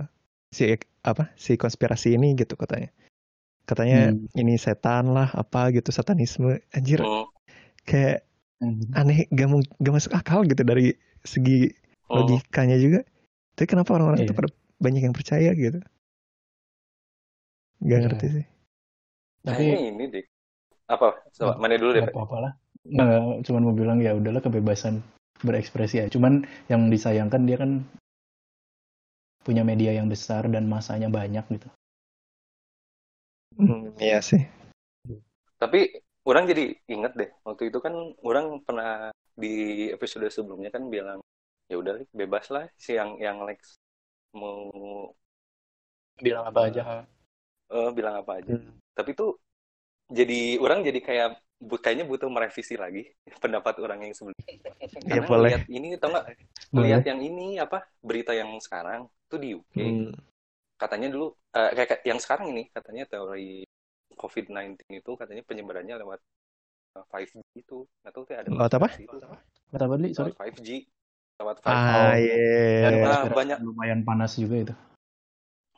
si apa si konspirasi ini gitu katanya. Katanya Hmm. ini setan lah apa gitu satanisme anjir Hmm. kayak Hmm. aneh gak, mau- gak masuk akal gitu dari segi Hmm. logikanya juga. Tapi kenapa orang-orang itu Iya. pada banyak yang percaya gitu? Gak Iya. ngerti sih. Tapi ini deh apa coba mana dulu deh nggak Pak? apa-apa lah. Nggak, cuma mau bilang ya udahlah kebebasan berekspresi ya. Cuman yang disayangkan dia kan punya media yang besar dan masanya banyak gitu. Hmm, iya sih. tapi orang jadi inget deh waktu itu kan orang pernah di episode sebelumnya kan bilang ya udah bebas lah si yang yang Lex mau Bilang apa aja. Eh, bilang apa aja Hmm. tapi tuh jadi orang jadi kayak bu- kayaknya butuh merevisi lagi pendapat orang yang sebelumnya Ya karena boleh. ngeliat ini tau nggak lihat yang ini apa berita yang sekarang tuh di UK Hmm. katanya dulu eh, kayak kayak yang sekarang ini katanya teori COVID-19 itu katanya penyebarannya lewat eh, 5G itu nggak tahu ada Lewat apa? Kata apa, Li? Sorry. lewat 5G lewat 5G Ah, iya. Dan konspirasi banyak. lumayan panas juga itu.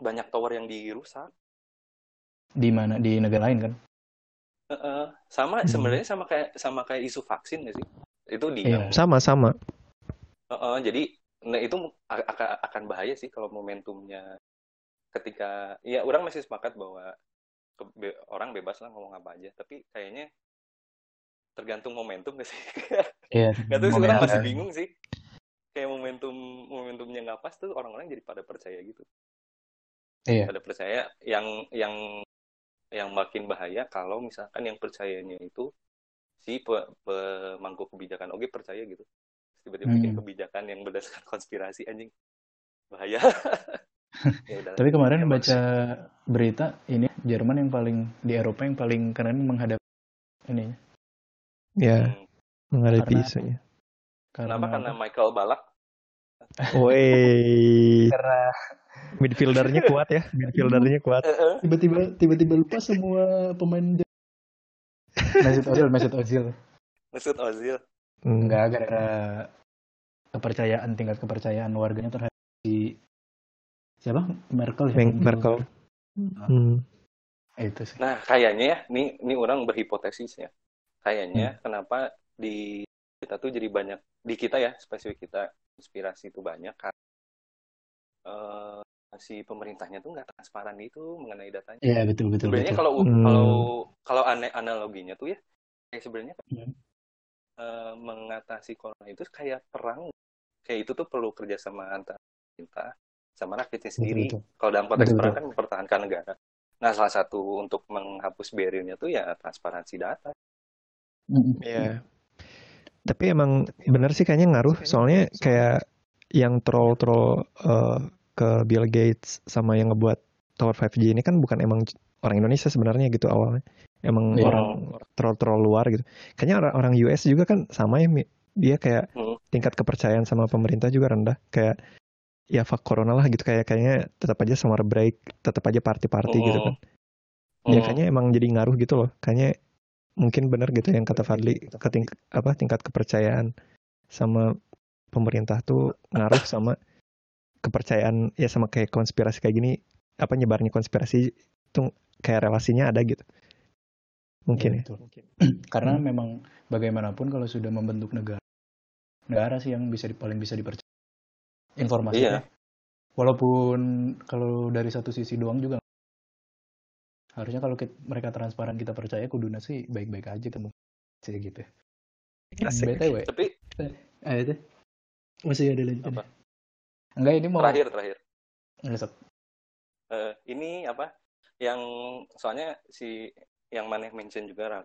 banyak tower yang dirusak Di mana? Di negara lain kan? Eh, sama Hmm. sebenarnya sama kayak sama kayak isu vaksin nggak sih itu di Iya. Sama-sama. Eh, eh, jadi nah itu akan akan bahaya sih kalau momentumnya ketika ya orang masih sepakat bahwa ke- be- orang bebas lah ngomong apa aja tapi kayaknya tergantung momentum gak sih Iya. Gak tahu sih orang masih bingung sih. Kayak momentum momentumnya nggak pas tuh orang-orang jadi pada percaya gitu. Iya. pada percaya yang yang yang makin bahaya kalau misalkan yang percayanya itu si pe- pemangku kebijakan. Oke percaya gitu. Tiba-tiba bikin Hmm. kebijakan yang berdasarkan konspirasi anjing. Bahaya. Ya Tapi kemarin Emang baca berita ini Jerman yang paling di Eropa yang paling keren menghadapi ini Ya, Hmm. menghadapi Karena- isunya. karena kenapa? Karena Michael Balak Woi, karena midfieldernya kuat ya, midfieldernya kuat. tiba-tiba tiba-tiba lupa semua pemain. Mesut Ozil, Mesut Ozil. Mesut Ozil Hmm. Enggak gara-gara kepercayaan tingkat kepercayaan warganya terhadap si siapa Merkel ya Merkel. Hmm. Eh, itu sih Nah, kayaknya ya, nih, nih orang berhipotesis ya. Hmm. Kayaknya kenapa di kita tuh jadi banyak di kita ya, spesifik kita inspirasi itu banyak karena eh, si pemerintahnya tuh nggak transparan itu mengenai datanya. iya betul betul Sebenarnya betul kalau Hmm. kalau kalau aneh analoginya tuh ya, kayak sebenarnya Hmm. eh, mengatasi corona itu kayak perang. Kayak itu tuh perlu kerjasama antara pemerintah sama rakyatnya sendiri. betul. Kalau dalam konteks Betul, perang betul. kan mempertahankan negara. Nah, salah satu untuk menghapus barriernya tuh ya transparansi data. Mm-mm. Iya. Tapi emang bener sih kayaknya ngaruh. Soalnya kayak yang troll-troll eh, ke Bill Gates sama yang ngebuat Tower 5G ini kan bukan emang orang Indonesia sebenarnya gitu awalnya. Emang Iya. orang troll-troll luar gitu. Kayaknya orang, orang US juga kan sama ya. Dia kayak Hmm. tingkat kepercayaan sama pemerintah juga rendah. Kayak ya fuck corona lah gitu kayak kayaknya tetap aja summer break, tetap aja party-party gitu kan. Ya Hmm. kayaknya emang jadi ngaruh gitu loh. Kayaknya mungkin benar gitu yang kata Fadli ke ting- apa tingkat kepercayaan sama pemerintah tuh ngaruh sama kepercayaan ya sama kayak konspirasi kayak gini apa nyebarnya konspirasi tuh kayak relasinya ada gitu. Mungkin Iya, ya. betul. Karena Hmm. memang bagaimanapun kalau sudah membentuk negara, negara sih yang bisa di- paling bisa dipercaya informasinya. Iya. Walaupun kalau dari satu sisi doang juga harusnya kalau kit- mereka transparan kita percaya kuduna sih baik-baik aja kan sih gitu. Asik. BTW, Tapi ah itu masih ada lanjut. Apa? Enggak ini mau terakhir terakhir. Eh, ini apa? Yang soalnya si yang maneh mention juga.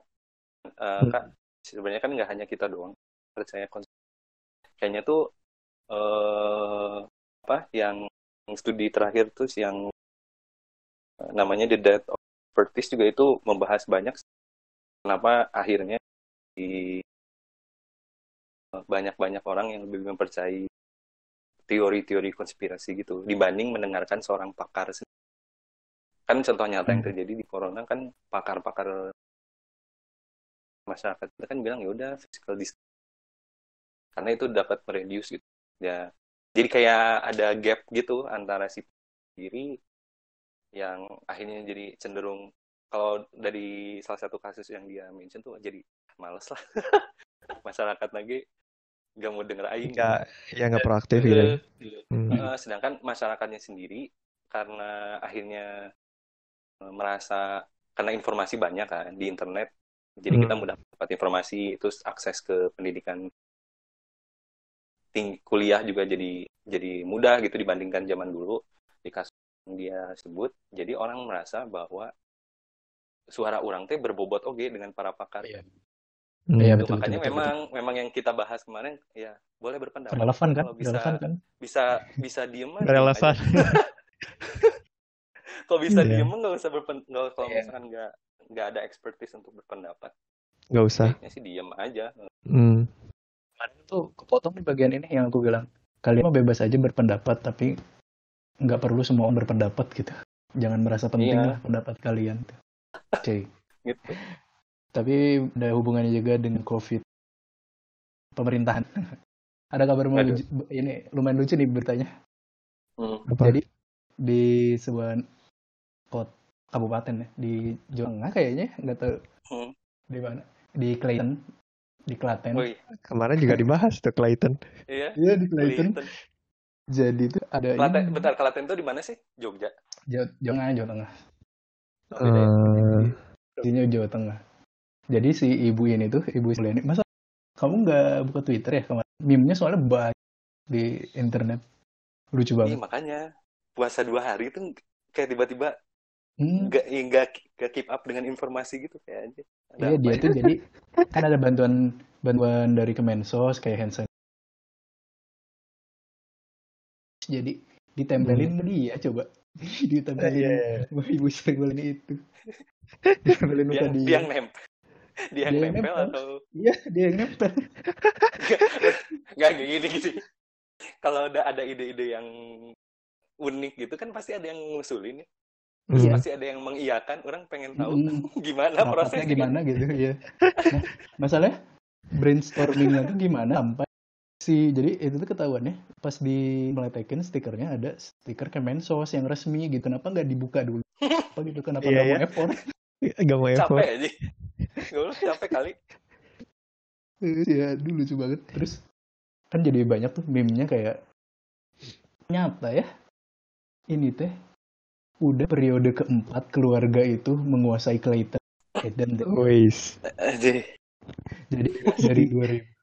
Eh, Hmm. Kak, sebenarnya kan nggak hanya kita doang percaya konsep. Kayaknya tuh eh apa yang studi terakhir tuh yang eh, namanya The Death of Socrates juga itu membahas banyak kenapa akhirnya di eh, banyak-banyak orang yang lebih mempercayai teori-teori konspirasi gitu dibanding mendengarkan seorang pakar sendiri. kan contoh nyata yang Hmm. terjadi di corona kan pakar-pakar masyarakat kita kan bilang ya udah physical distance karena itu dapat mereduce gitu ya jadi kayak ada gap gitu antara si sendiri yang akhirnya jadi cenderung kalau dari salah satu kasus yang dia mention tuh jadi males lah masyarakat lagi nggak mau denger aing Nggak, ya nggak proaktif gitu. ya. Hmm. Eh, sedangkan masyarakatnya sendiri karena akhirnya eh, merasa karena informasi banyak kan di internet, jadi kita Hmm. mudah dapat informasi, terus akses ke pendidikan tinggi kuliah juga jadi jadi mudah gitu dibandingkan zaman dulu di kasus dia sebut. Jadi orang merasa bahwa suara orang teh berbobot oke dengan para pakar. Iya. Itu betul, makanya betul, betul, memang memang yang kita bahas kemarin ya boleh berpendapat. Relevan kan? Kalau bisa Relevan kan? bisa bisa diem Relevan. Kalau bisa Iya. diem nggak usah berpen nggak kalau Iya. misalkan nggak nggak ada expertise untuk berpendapat, Nggak usah. baiknya sih diem aja. Hmm. Kemarin tuh kepotong di bagian ini yang aku bilang. Kalian mah bebas aja berpendapat, tapi nggak perlu semua orang berpendapat gitu. Jangan merasa penting Iya. lah pendapat kalian. Oke. Gitu. Tapi ada hubungannya juga dengan COVID pemerintahan. ada kabar mau lucu, ini lumayan lucu nih beritanya. Hmm. Apa? Jadi di sebuah kota kabupaten ya di Jawa Tengah kayaknya nggak tahu Hmm. di mana di Clayton di Klaten. Woi, Kemarin juga dibahas tuh Clayton. iya. Iya di Clayton. Clayton. Jadi tuh ada Klaten, ini bentar, Klaten itu di mana sih? Jogja. Jawa, Jawa Tengah, Jawa Tengah. Oh, Provinsinya Jawa Tengah. Jadi si ibu ini tuh, ibu ini, masa kamu nggak buka Twitter ya kemarin? Meme-nya soalnya banyak di internet. Lucu Iya, banget. makanya puasa dua hari itu kayak tiba-tiba Hmm, nggak ya nggak nggak keep up dengan informasi gitu kayak aja iya dia ya? tuh jadi kan ada bantuan bantuan dari Kemensos kayak hand Jadi ditempelin ke dia coba. ditempelin Iya. sama ibu sering itu. Ditempelin dia muka dia dia. yang nempel dia yang nempel nempel. atau Iya, dia yang nempel. nggak kayak gini gitu kalau ada ada ide-ide yang unik gitu kan pasti ada yang ngusulin ya terus Iya. pasti ada yang mengiyakan orang pengen tahu Mm, gimana prosesnya gimana gitu ya. Nah, masalahnya brainstormingnya tuh gimana sampai si jadi itu tuh ketahuannya pas di meletekin stikernya ada stiker Kemensos yang resmi gitu. Kenapa nggak dibuka dulu? Apa gitu? Kenapa Iya, nggak iya. mau effort? Gak mau effort. capek aja. Gue bilang capek kali. Ya dulu lucu banget. Terus kan jadi banyak tuh meme-nya kayak nyata ya ini teh udah periode keempat keluarga itu menguasai Clayton. Eden jadi dari 2000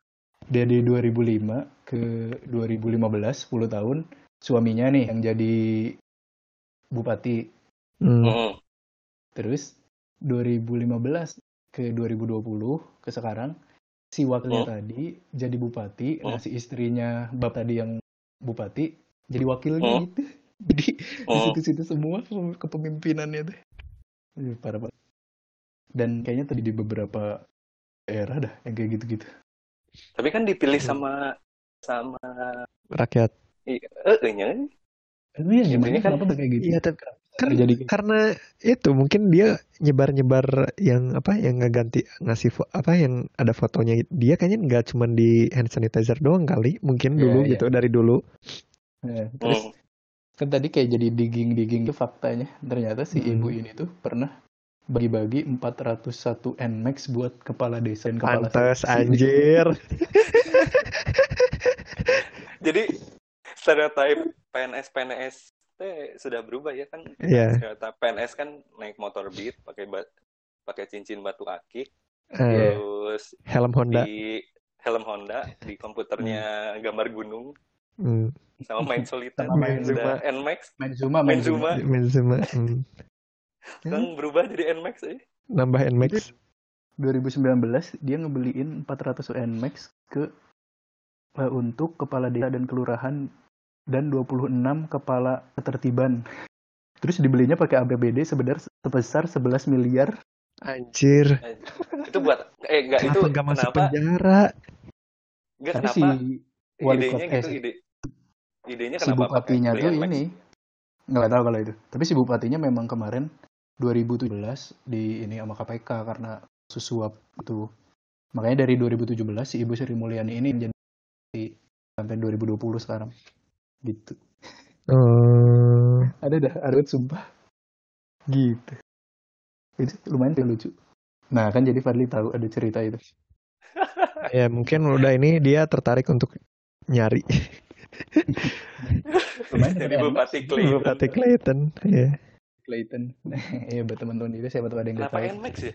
dari 2005 ke 2015 10 tahun suaminya nih yang jadi bupati Hmm. terus 2015 ke 2020 ke sekarang si wakilnya Hmm. tadi jadi bupati nah Hmm. si istrinya bap tadi yang bupati jadi wakilnya Hmm. gitu jadi di Hmm. situ-situ semua kepemimpinannya tuh parah banget dan kayaknya tadi di beberapa daerah dah yang kayak gitu-gitu tapi kan dipilih Iya. sama sama Rakyat. eh eh ya gimana Intinya kan- kenapa kayak gitu Iya, tapi kan kayak karena itu mungkin dia nyebar-nyebar yang apa yang ngeganti ngasih fo- apa yang ada fotonya dia kayaknya nggak cuma di hand sanitizer doang kali mungkin Iya, dulu iya. gitu dari dulu Ya, terus Hmm. kan tadi kayak jadi digging-digging tuh faktanya ternyata si Hmm. ibu ini tuh pernah bagi-bagi 401 Nmax buat kepala desa dan kepala pantes anjir. Jadi stereotip PNS PNS sudah berubah ya kan? Iya. stereotip PNS kan naik motor beat pakai ba- pakai cincin batu akik Eh, terus helm Honda. di helm Honda di komputernya gambar gunung. Hmm, sama main solitaire Sama main Zuma. Nmax main Zuma main main Zuma, Zuma. Main Zuma, hmm. kan berubah jadi Nmax aja nambah Nmax 2019 dia ngebeliin 400 Nmax ke eh, untuk kepala desa dan kelurahan dan 26 kepala ketertiban. Terus dibelinya pakai APBD sebesar sebesar 11 miliar. Anjir. Itu buat eh enggak itu kenapa nggak masuk kenapa? penjara? Enggak tapi kenapa? si wali idenya kota eh, gitu ide idenya si kenapa pakai bupatinya tuh ini. Nggak tahu kalau itu. Tapi si bupatinya memang kemarin 2017 di ini sama KPK karena susuap itu. Makanya dari 2017 si Ibu Sri Mulyani ini jadi sampai 2020 sekarang. Gitu. Oh ada dah ada sumpah. Gitu. Itu lumayan lucu. Nah kan jadi Fadli tahu ada cerita itu. Ya mungkin udah ini dia tertarik untuk nyari. Lumayan jadi bupati Clayton. Bupati Clayton ya Clayton. Iya buat teman-teman itu siapa tahu ada yang kenapa Nmax ya?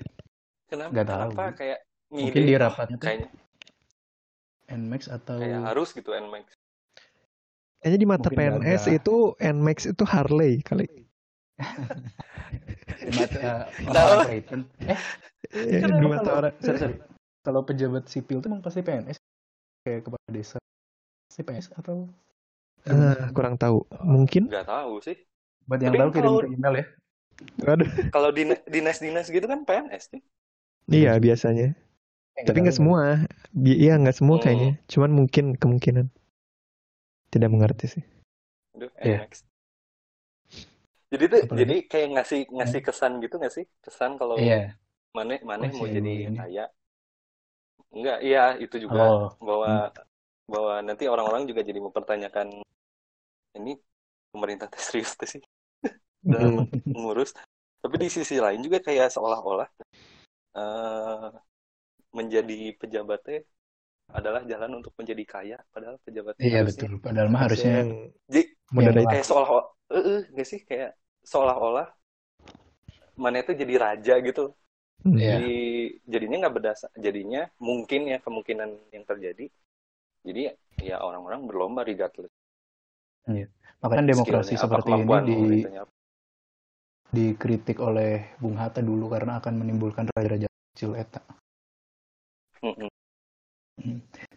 Kenapa Nggak tahu. kenapa kayak mungkin di oh, rapatnya tuh. kayaknya? Nmax atau kayak harus gitu Nmax kayaknya di mata Mungkin PNS gagah. itu Nmax itu Harley kali. Di mata orang Clayton. Eh Ya, di mata kalau- orang sorry, sorry. Kalau pejabat sipil tuh emang pasti PNS kayak kepala desa. PNS atau? Ah, kurang tahu. Mungkin? Nggak tahu sih buat yang Tapi tahu kirim kalau- ke email ya. Waduh. kalau dina- dinas-dinas gitu kan PNS nih iya biasanya Eh, tapi nggak semua Bi- iya nggak semua Hmm. kayaknya cuman mungkin kemungkinan tidak mengerti sih Aduh. Nmax. Jadi tuh, Apalagi? jadi kayak ngasih ngasih kesan gitu nggak sih? Kesan kalau Iya. mana mana Oh, mau jadi ini. kaya. Enggak, iya itu juga Oh, bahwa bahwa nanti orang-orang juga jadi mempertanyakan ini pemerintah serius sih dalam mengurus. Tapi di sisi lain juga kayak seolah-olah eh, menjadi pejabatnya adalah jalan untuk menjadi kaya, padahal pejabat iya harusnya betul. Padahal mah harusnya yang Jadi Yang kayak seolah-olah eh eh, nggak sih kayak seolah-olah mana itu jadi raja gitu Hmm. Iya. jadi jadinya nggak berdasar jadinya mungkin ya kemungkinan yang terjadi jadi ya orang-orang berlomba regardless makanya demokrasi skillnya seperti ini di. Dikritik oleh Bung Hatta dulu karena akan menimbulkan raja-raja kecil eta. Mm-mm.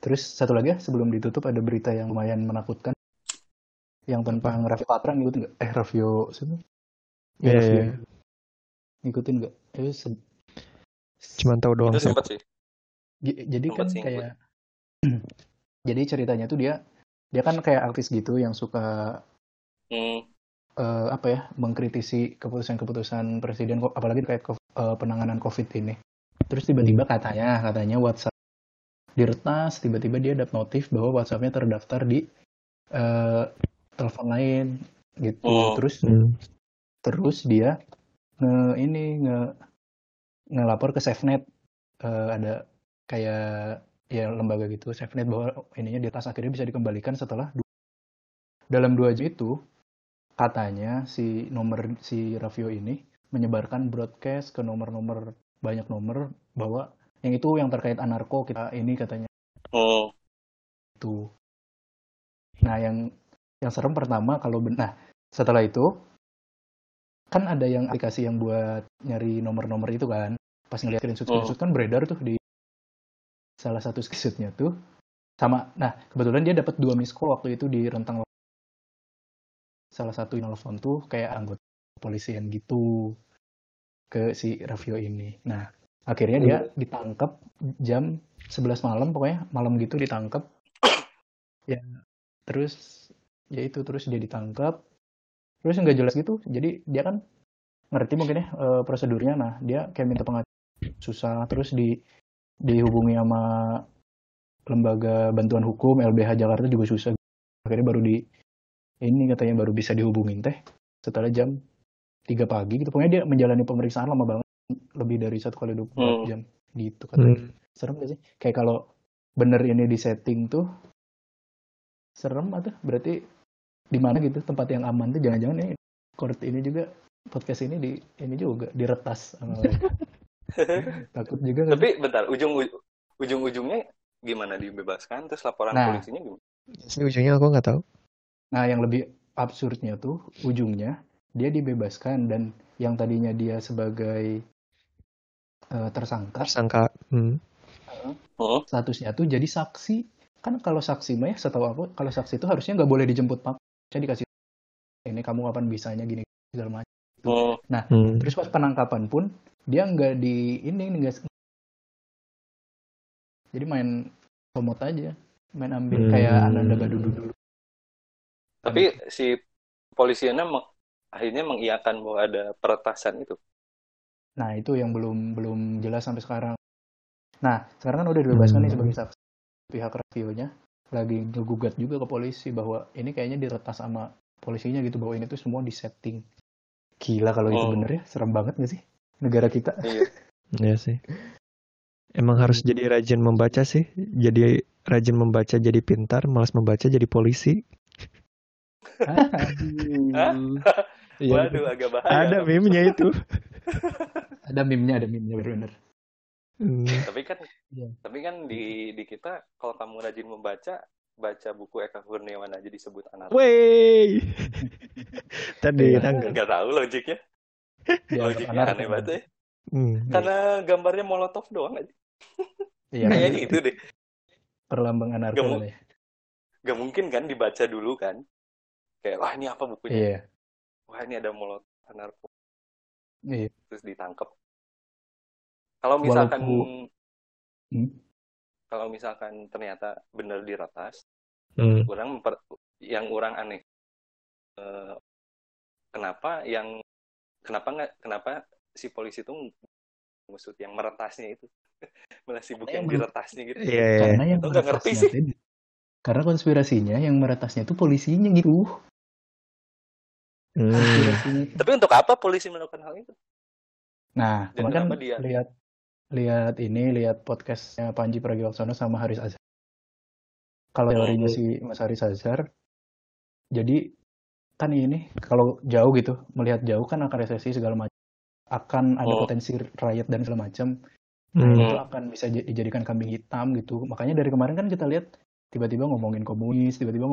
Terus satu lagi ya, sebelum ditutup ada berita yang lumayan menakutkan yang tentang Raffi Patra ngikutin nggak? Eh Raffio siapa? Iya, Raffio. iya. Ngikutin nggak? Eh, se- Cuman tahu doang Itu sih. sempat jadi Sempet kan sih kayak jadi ceritanya tuh dia dia kan kayak artis gitu yang suka Hmm. Eh, apa ya mengkritisi keputusan-keputusan presiden kok apalagi terkait eh, penanganan covid ini terus tiba-tiba katanya katanya WhatsApp diretas tiba-tiba dia dapat notif bahwa WhatsAppnya terdaftar di eh, telepon lain gitu Oh. terus Hmm. terus dia nge ini nge ngelapor ke SafeNet Eh, ada kayak ya lembaga gitu SafeNet bahwa ininya di atas akhirnya bisa dikembalikan setelah dalam dua jam itu katanya si nomor si Raffio ini menyebarkan broadcast ke nomor-nomor banyak nomor bahwa yang itu yang terkait anarko kita ini katanya Hmm. itu. Nah, yang yang serem pertama kalau ben- nah setelah itu kan ada yang aplikasi yang buat nyari nomor-nomor itu kan. Pas ngeliat screenshot screenshot kan beredar tuh di salah satu screenshotnya tuh sama. Nah, kebetulan dia dapat dua miss call waktu itu di rentang. Salah satu nelfon tuh kayak anggota kepolisian gitu ke si Raffio ini. Nah, akhirnya dia ditangkap jam 11 malam pokoknya malam gitu ditangkap ya terus ya itu terus dia ditangkap terus nggak jelas gitu jadi dia kan ngerti mungkin ya eh, prosedurnya. Nah dia kayak minta pengacara susah terus di dihubungi sama lembaga bantuan hukum LBH Jakarta juga susah. Akhirnya baru di ini katanya baru bisa dihubungin teh setelah jam 3 pagi gitu pokoknya dia menjalani pemeriksaan lama banget lebih dari satu kali 24 Hmm. jam gitu katanya Hmm. serem gak sih kayak kalau bener ini di setting tuh serem atau berarti di mana gitu tempat yang aman tuh jangan-jangan ini court ini juga podcast ini di ini juga diretas sama takut juga sih? Tapi bentar, ujung ujung-ujungnya gimana dibebaskan terus laporan Nah. polisinya gimana? Sih ujungnya aku nggak tahu. Nah yang lebih absurdnya tuh ujungnya dia dibebaskan dan yang tadinya dia sebagai eh, tersangka Tersangka. Hmm. Hmm. statusnya tuh jadi saksi kan kalau saksi mah ya setahu aku kalau saksi itu harusnya nggak boleh dijemput pak jadi dikasih ini kamu kapan bisanya gini segala macam Hmm. Hmm. terus pas penangkapan pun dia nggak di ini nggak jadi main komot aja main ambil Hmm. kayak Ananda Badudu dulu Tapi si polisinya meng- akhirnya mengiyakan bahwa ada peretasan itu. nah itu yang belum belum jelas sampai sekarang nah sekarang kan udah dibebaskan nih Hmm. sebagai saksi pihak Raffio-nya lagi ngegugat juga ke polisi bahwa ini kayaknya diretas sama polisinya gitu bahwa ini tuh semua disetting gila kalau itu Oh. bener ya serem banget gak sih negara kita Iya. Iya sih. Emang harus jadi rajin membaca sih. Jadi rajin membaca jadi pintar, malas membaca jadi polisi. Aduh. Iya, Waduh, agak bahaya. Ada meme-nya itu. ada meme-nya, ada meme-nya bener-bener. Hmm. Tapi kan Iya. tapi kan di di kita kalau kamu rajin membaca, baca buku Eka Kurniawan aja disebut anak. Wey. Tadi Iya. tanggal. Nggak tahu logiknya. Dianggap Logiknya anarko. aneh banget ya. Hmm. Karena gambarnya Molotov doang aja. Iya, Kayak kan? gitu deh. perlambang anarko Gak ya. Gak mungkin kan dibaca dulu kan. Kayak, wah ini apa bukunya? Iya, Wah ini ada Molotov anarko. iya. Terus ditangkap. Kalau misalkan Walaupun- Hmm? kalau misalkan ternyata benar diretas, Hmm. orang memper- yang orang aneh eh, kenapa yang kenapa nggak kenapa si polisi itu ngusut yang meretasnya itu malah sibuk yang yang diretasnya gitu Iya. iya. Karena yang nggak ngerti meretasnya sih. karena konspirasinya yang meretasnya tuh polisinya gitu. Hmm. Konspirasinya tuh. tapi untuk apa polisi melakukan hal itu Nah, Dan kan dia- lihat lihat ini, lihat podcastnya Panji Pragiwaksono sama Haris Azhar. Kalau teorinya Hmm. si Mas Haris Azhar, jadi kan ini kalau jauh gitu, melihat jauh kan akan resesi segala macam, akan ada Oh. potensi riot dan segala macam. Hmm. itu akan bisa dijadikan kambing hitam gitu. Makanya dari kemarin kan kita lihat tiba-tiba ngomongin komunis, tiba-tiba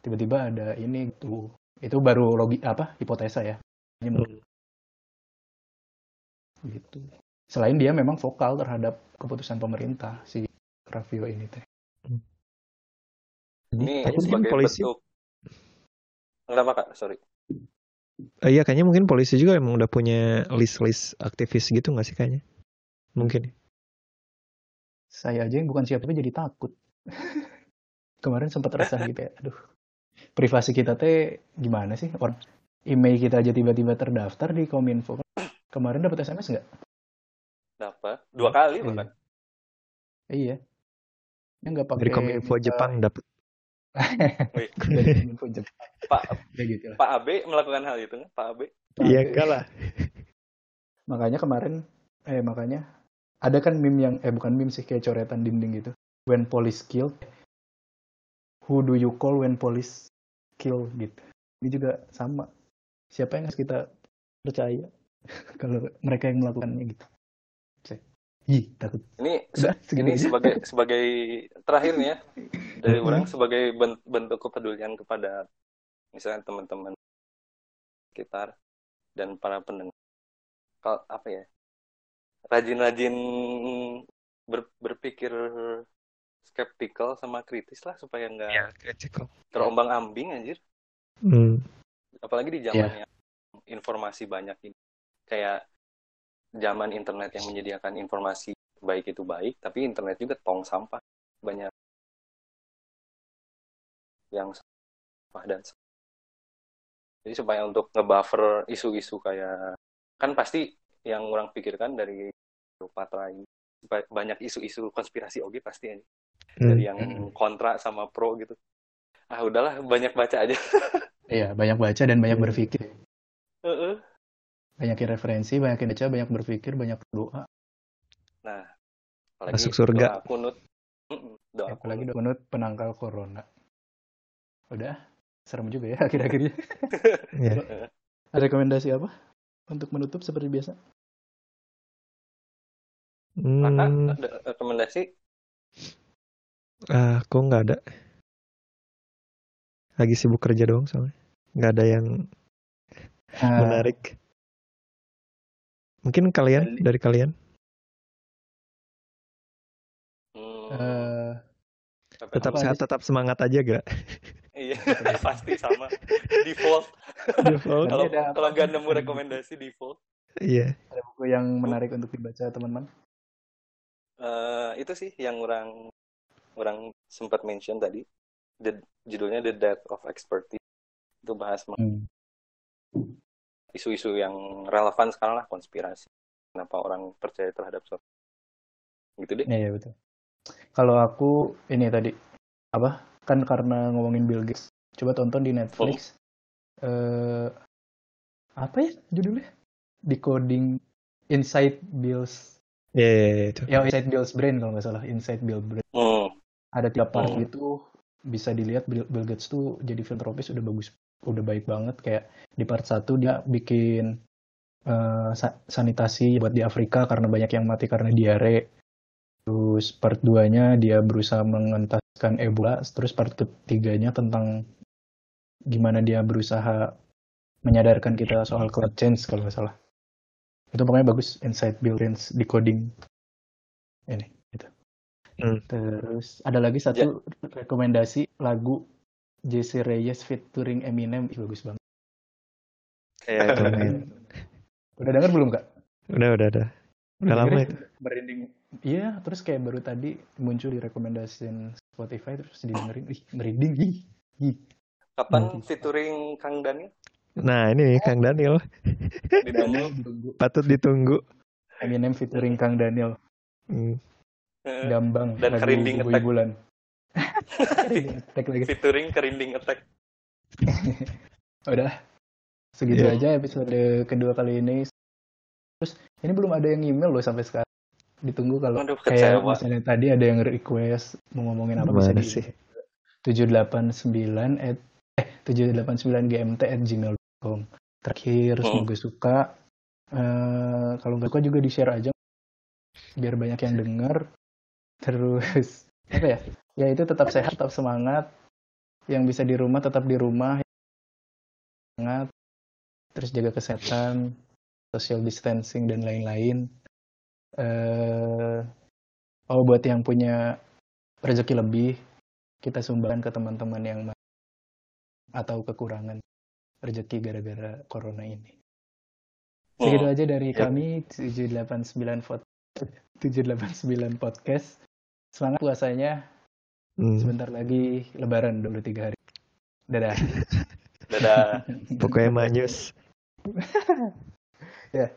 tiba-tiba ada ini gitu. Itu baru logi apa hipotesa ya. mungkin. gitu selain dia memang vokal terhadap keputusan pemerintah si Raffio ini teh Ini Kayaknya mungkin sebagai polisi bentuk Kenapa kak? Sorry. Eh, iya kayaknya mungkin polisi juga emang udah punya list-list aktivis gitu nggak sih kayaknya mungkin saya aja yang bukan siapa jadi takut kemarin sempat resah gitu ya aduh privasi kita teh gimana sih? Orang email kita aja tiba-tiba terdaftar di kominfo. Kemarin dapat sms nggak? Dapat dua kali Iya. bahkan. iya. Ya nggak pakai dari kominfo minta- Jepang dapat dari kominfo Jepang. Pak ya gitu lah. Pak Abe melakukan hal itu nggak? Pak Abe. iya enggak lah. Makanya kemarin eh makanya ada kan meme yang eh bukan meme sih kayak coretan dinding gitu. When police kill who do you call when police kill gitu. Ini juga sama. Siapa yang harus kita percaya kalau mereka yang melakukannya gitu. Ih, takut. Ini udah ini aja. sebagai sebagai terakhir nih ya. Dari orang sebagai ben- bentuk kepedulian kepada misalnya teman-teman sekitar dan para pendengar. Kalau apa ya? Rajin-rajin ber- berpikir skeptikal sama kritis lah supaya nggak ya terombang ambing anjir. Hmm. apalagi di zaman yang informasi banyak ini. Kayak zaman internet yang menyediakan informasi baik itu baik tapi internet juga tong sampah. Banyak. Yang sampah dan jadi supaya untuk ngebuffer isu-isu kayak kan pasti yang orang pikirkan dari Patra ini ba- banyak isu-isu konspirasi oke pasti ini dari yang kontra sama pro gitu. Ah udahlah banyak baca aja. Iya banyak baca dan banyak berpikir. Heeh. banyakin referensi banyakin baca banyak berpikir banyak doa Nah, apalagi Masuk surga. Doa kunut. Doa apalagi kunut. donut penangkal corona. Udah serem juga ya akhir-akhirnya. Ya. ada rekomendasi apa? Untuk menutup seperti biasa? Maka Hmm, ada rekomendasi ah, kok nggak ada lagi sibuk kerja doang soalnya nggak ada yang Ah, menarik mungkin kalian Bali. dari kalian apa tetap sehat aja? tetap semangat aja gak Iya, pasti sama. Default. default Kalau kalau nggak nemu rekomendasi default. iya ada buku yang menarik untuk dibaca teman-teman Eh, itu sih yang orang orang sempat mention tadi. The, judulnya The Death of Expertise. Itu bahas Hmm. isu-isu yang relevan sekarang lah konspirasi. Kenapa orang percaya terhadap suatu. Gitu deh. Iya, iya betul. Kalau aku ini tadi apa? Kan karena ngomongin Bill Gates. Coba tonton di Netflix. Eh apa ya judulnya? Decoding Inside Bill's Iya, iya, iya, itu ya Inside Bill's Brain kalau nggak salah. Inside Bill Brain. Hmm. Ada tiga part Hmm. gitu. Bisa dilihat Bill, Gates tuh jadi filantropis udah bagus, udah baik banget. Kayak di part satu dia bikin sa- sanitasi buat di Afrika karena banyak yang mati karena diare. Terus part 2-nya dia berusaha mengentaskan Ebola. Terus part ketiganya tentang gimana dia berusaha menyadarkan kita soal climate change kalau nggak salah. Itu pokoknya bagus Inside Bill Gates Decoding ini. Hmm. Terus ada lagi satu rekomendasi lagu Jesse Reyes featuring Eminem Ih, bagus banget. kayak itu main. Udah denger belum kak? udah udah udah udah lama itu Merinding. Iya, terus kayak baru tadi muncul di rekomendasi Spotify terus didengerin. Ih, merinding. Ih, ih. Kapan Hmm. featuring Kang Daniel? nah ini nih Kang Daniel Ditunggu. Ditunggu. patut ditunggu Eminem featuring Kang Daniel. Hmm. Eh, Gambang. Dan lagu Kerinding Attack. ibu-ibulan. Attack lagi. featuring Kerinding Attack. Udah. Segitu Iya. aja episode kedua kali ini. Terus ini belum ada yang email loh sampai sekarang. Ditunggu kalau Aduh, kayak kecewa. misalnya tadi ada yang request mau ngomongin apa bisa Gimana di sih? 789 at eh 789 gmt at gmail.com terakhir Hmm. semoga suka Eh, kalau nggak suka juga di share aja biar banyak yang dengar terus apa ya ya itu tetap sehat tetap semangat yang bisa di rumah tetap di rumah semangat terus jaga kesehatan, social distancing dan lain-lain. Eh, oh buat yang punya rezeki lebih, kita sumbangkan ke teman-teman yang atau kekurangan rezeki gara-gara corona ini. Segitu Hmm. aja dari Yap. kami 789 pod 789 podcast. Semangat puasanya. Hmm, Sebentar lagi lebaran 23 hari. Dadah. Dadah. pokoknya manyus. Ya.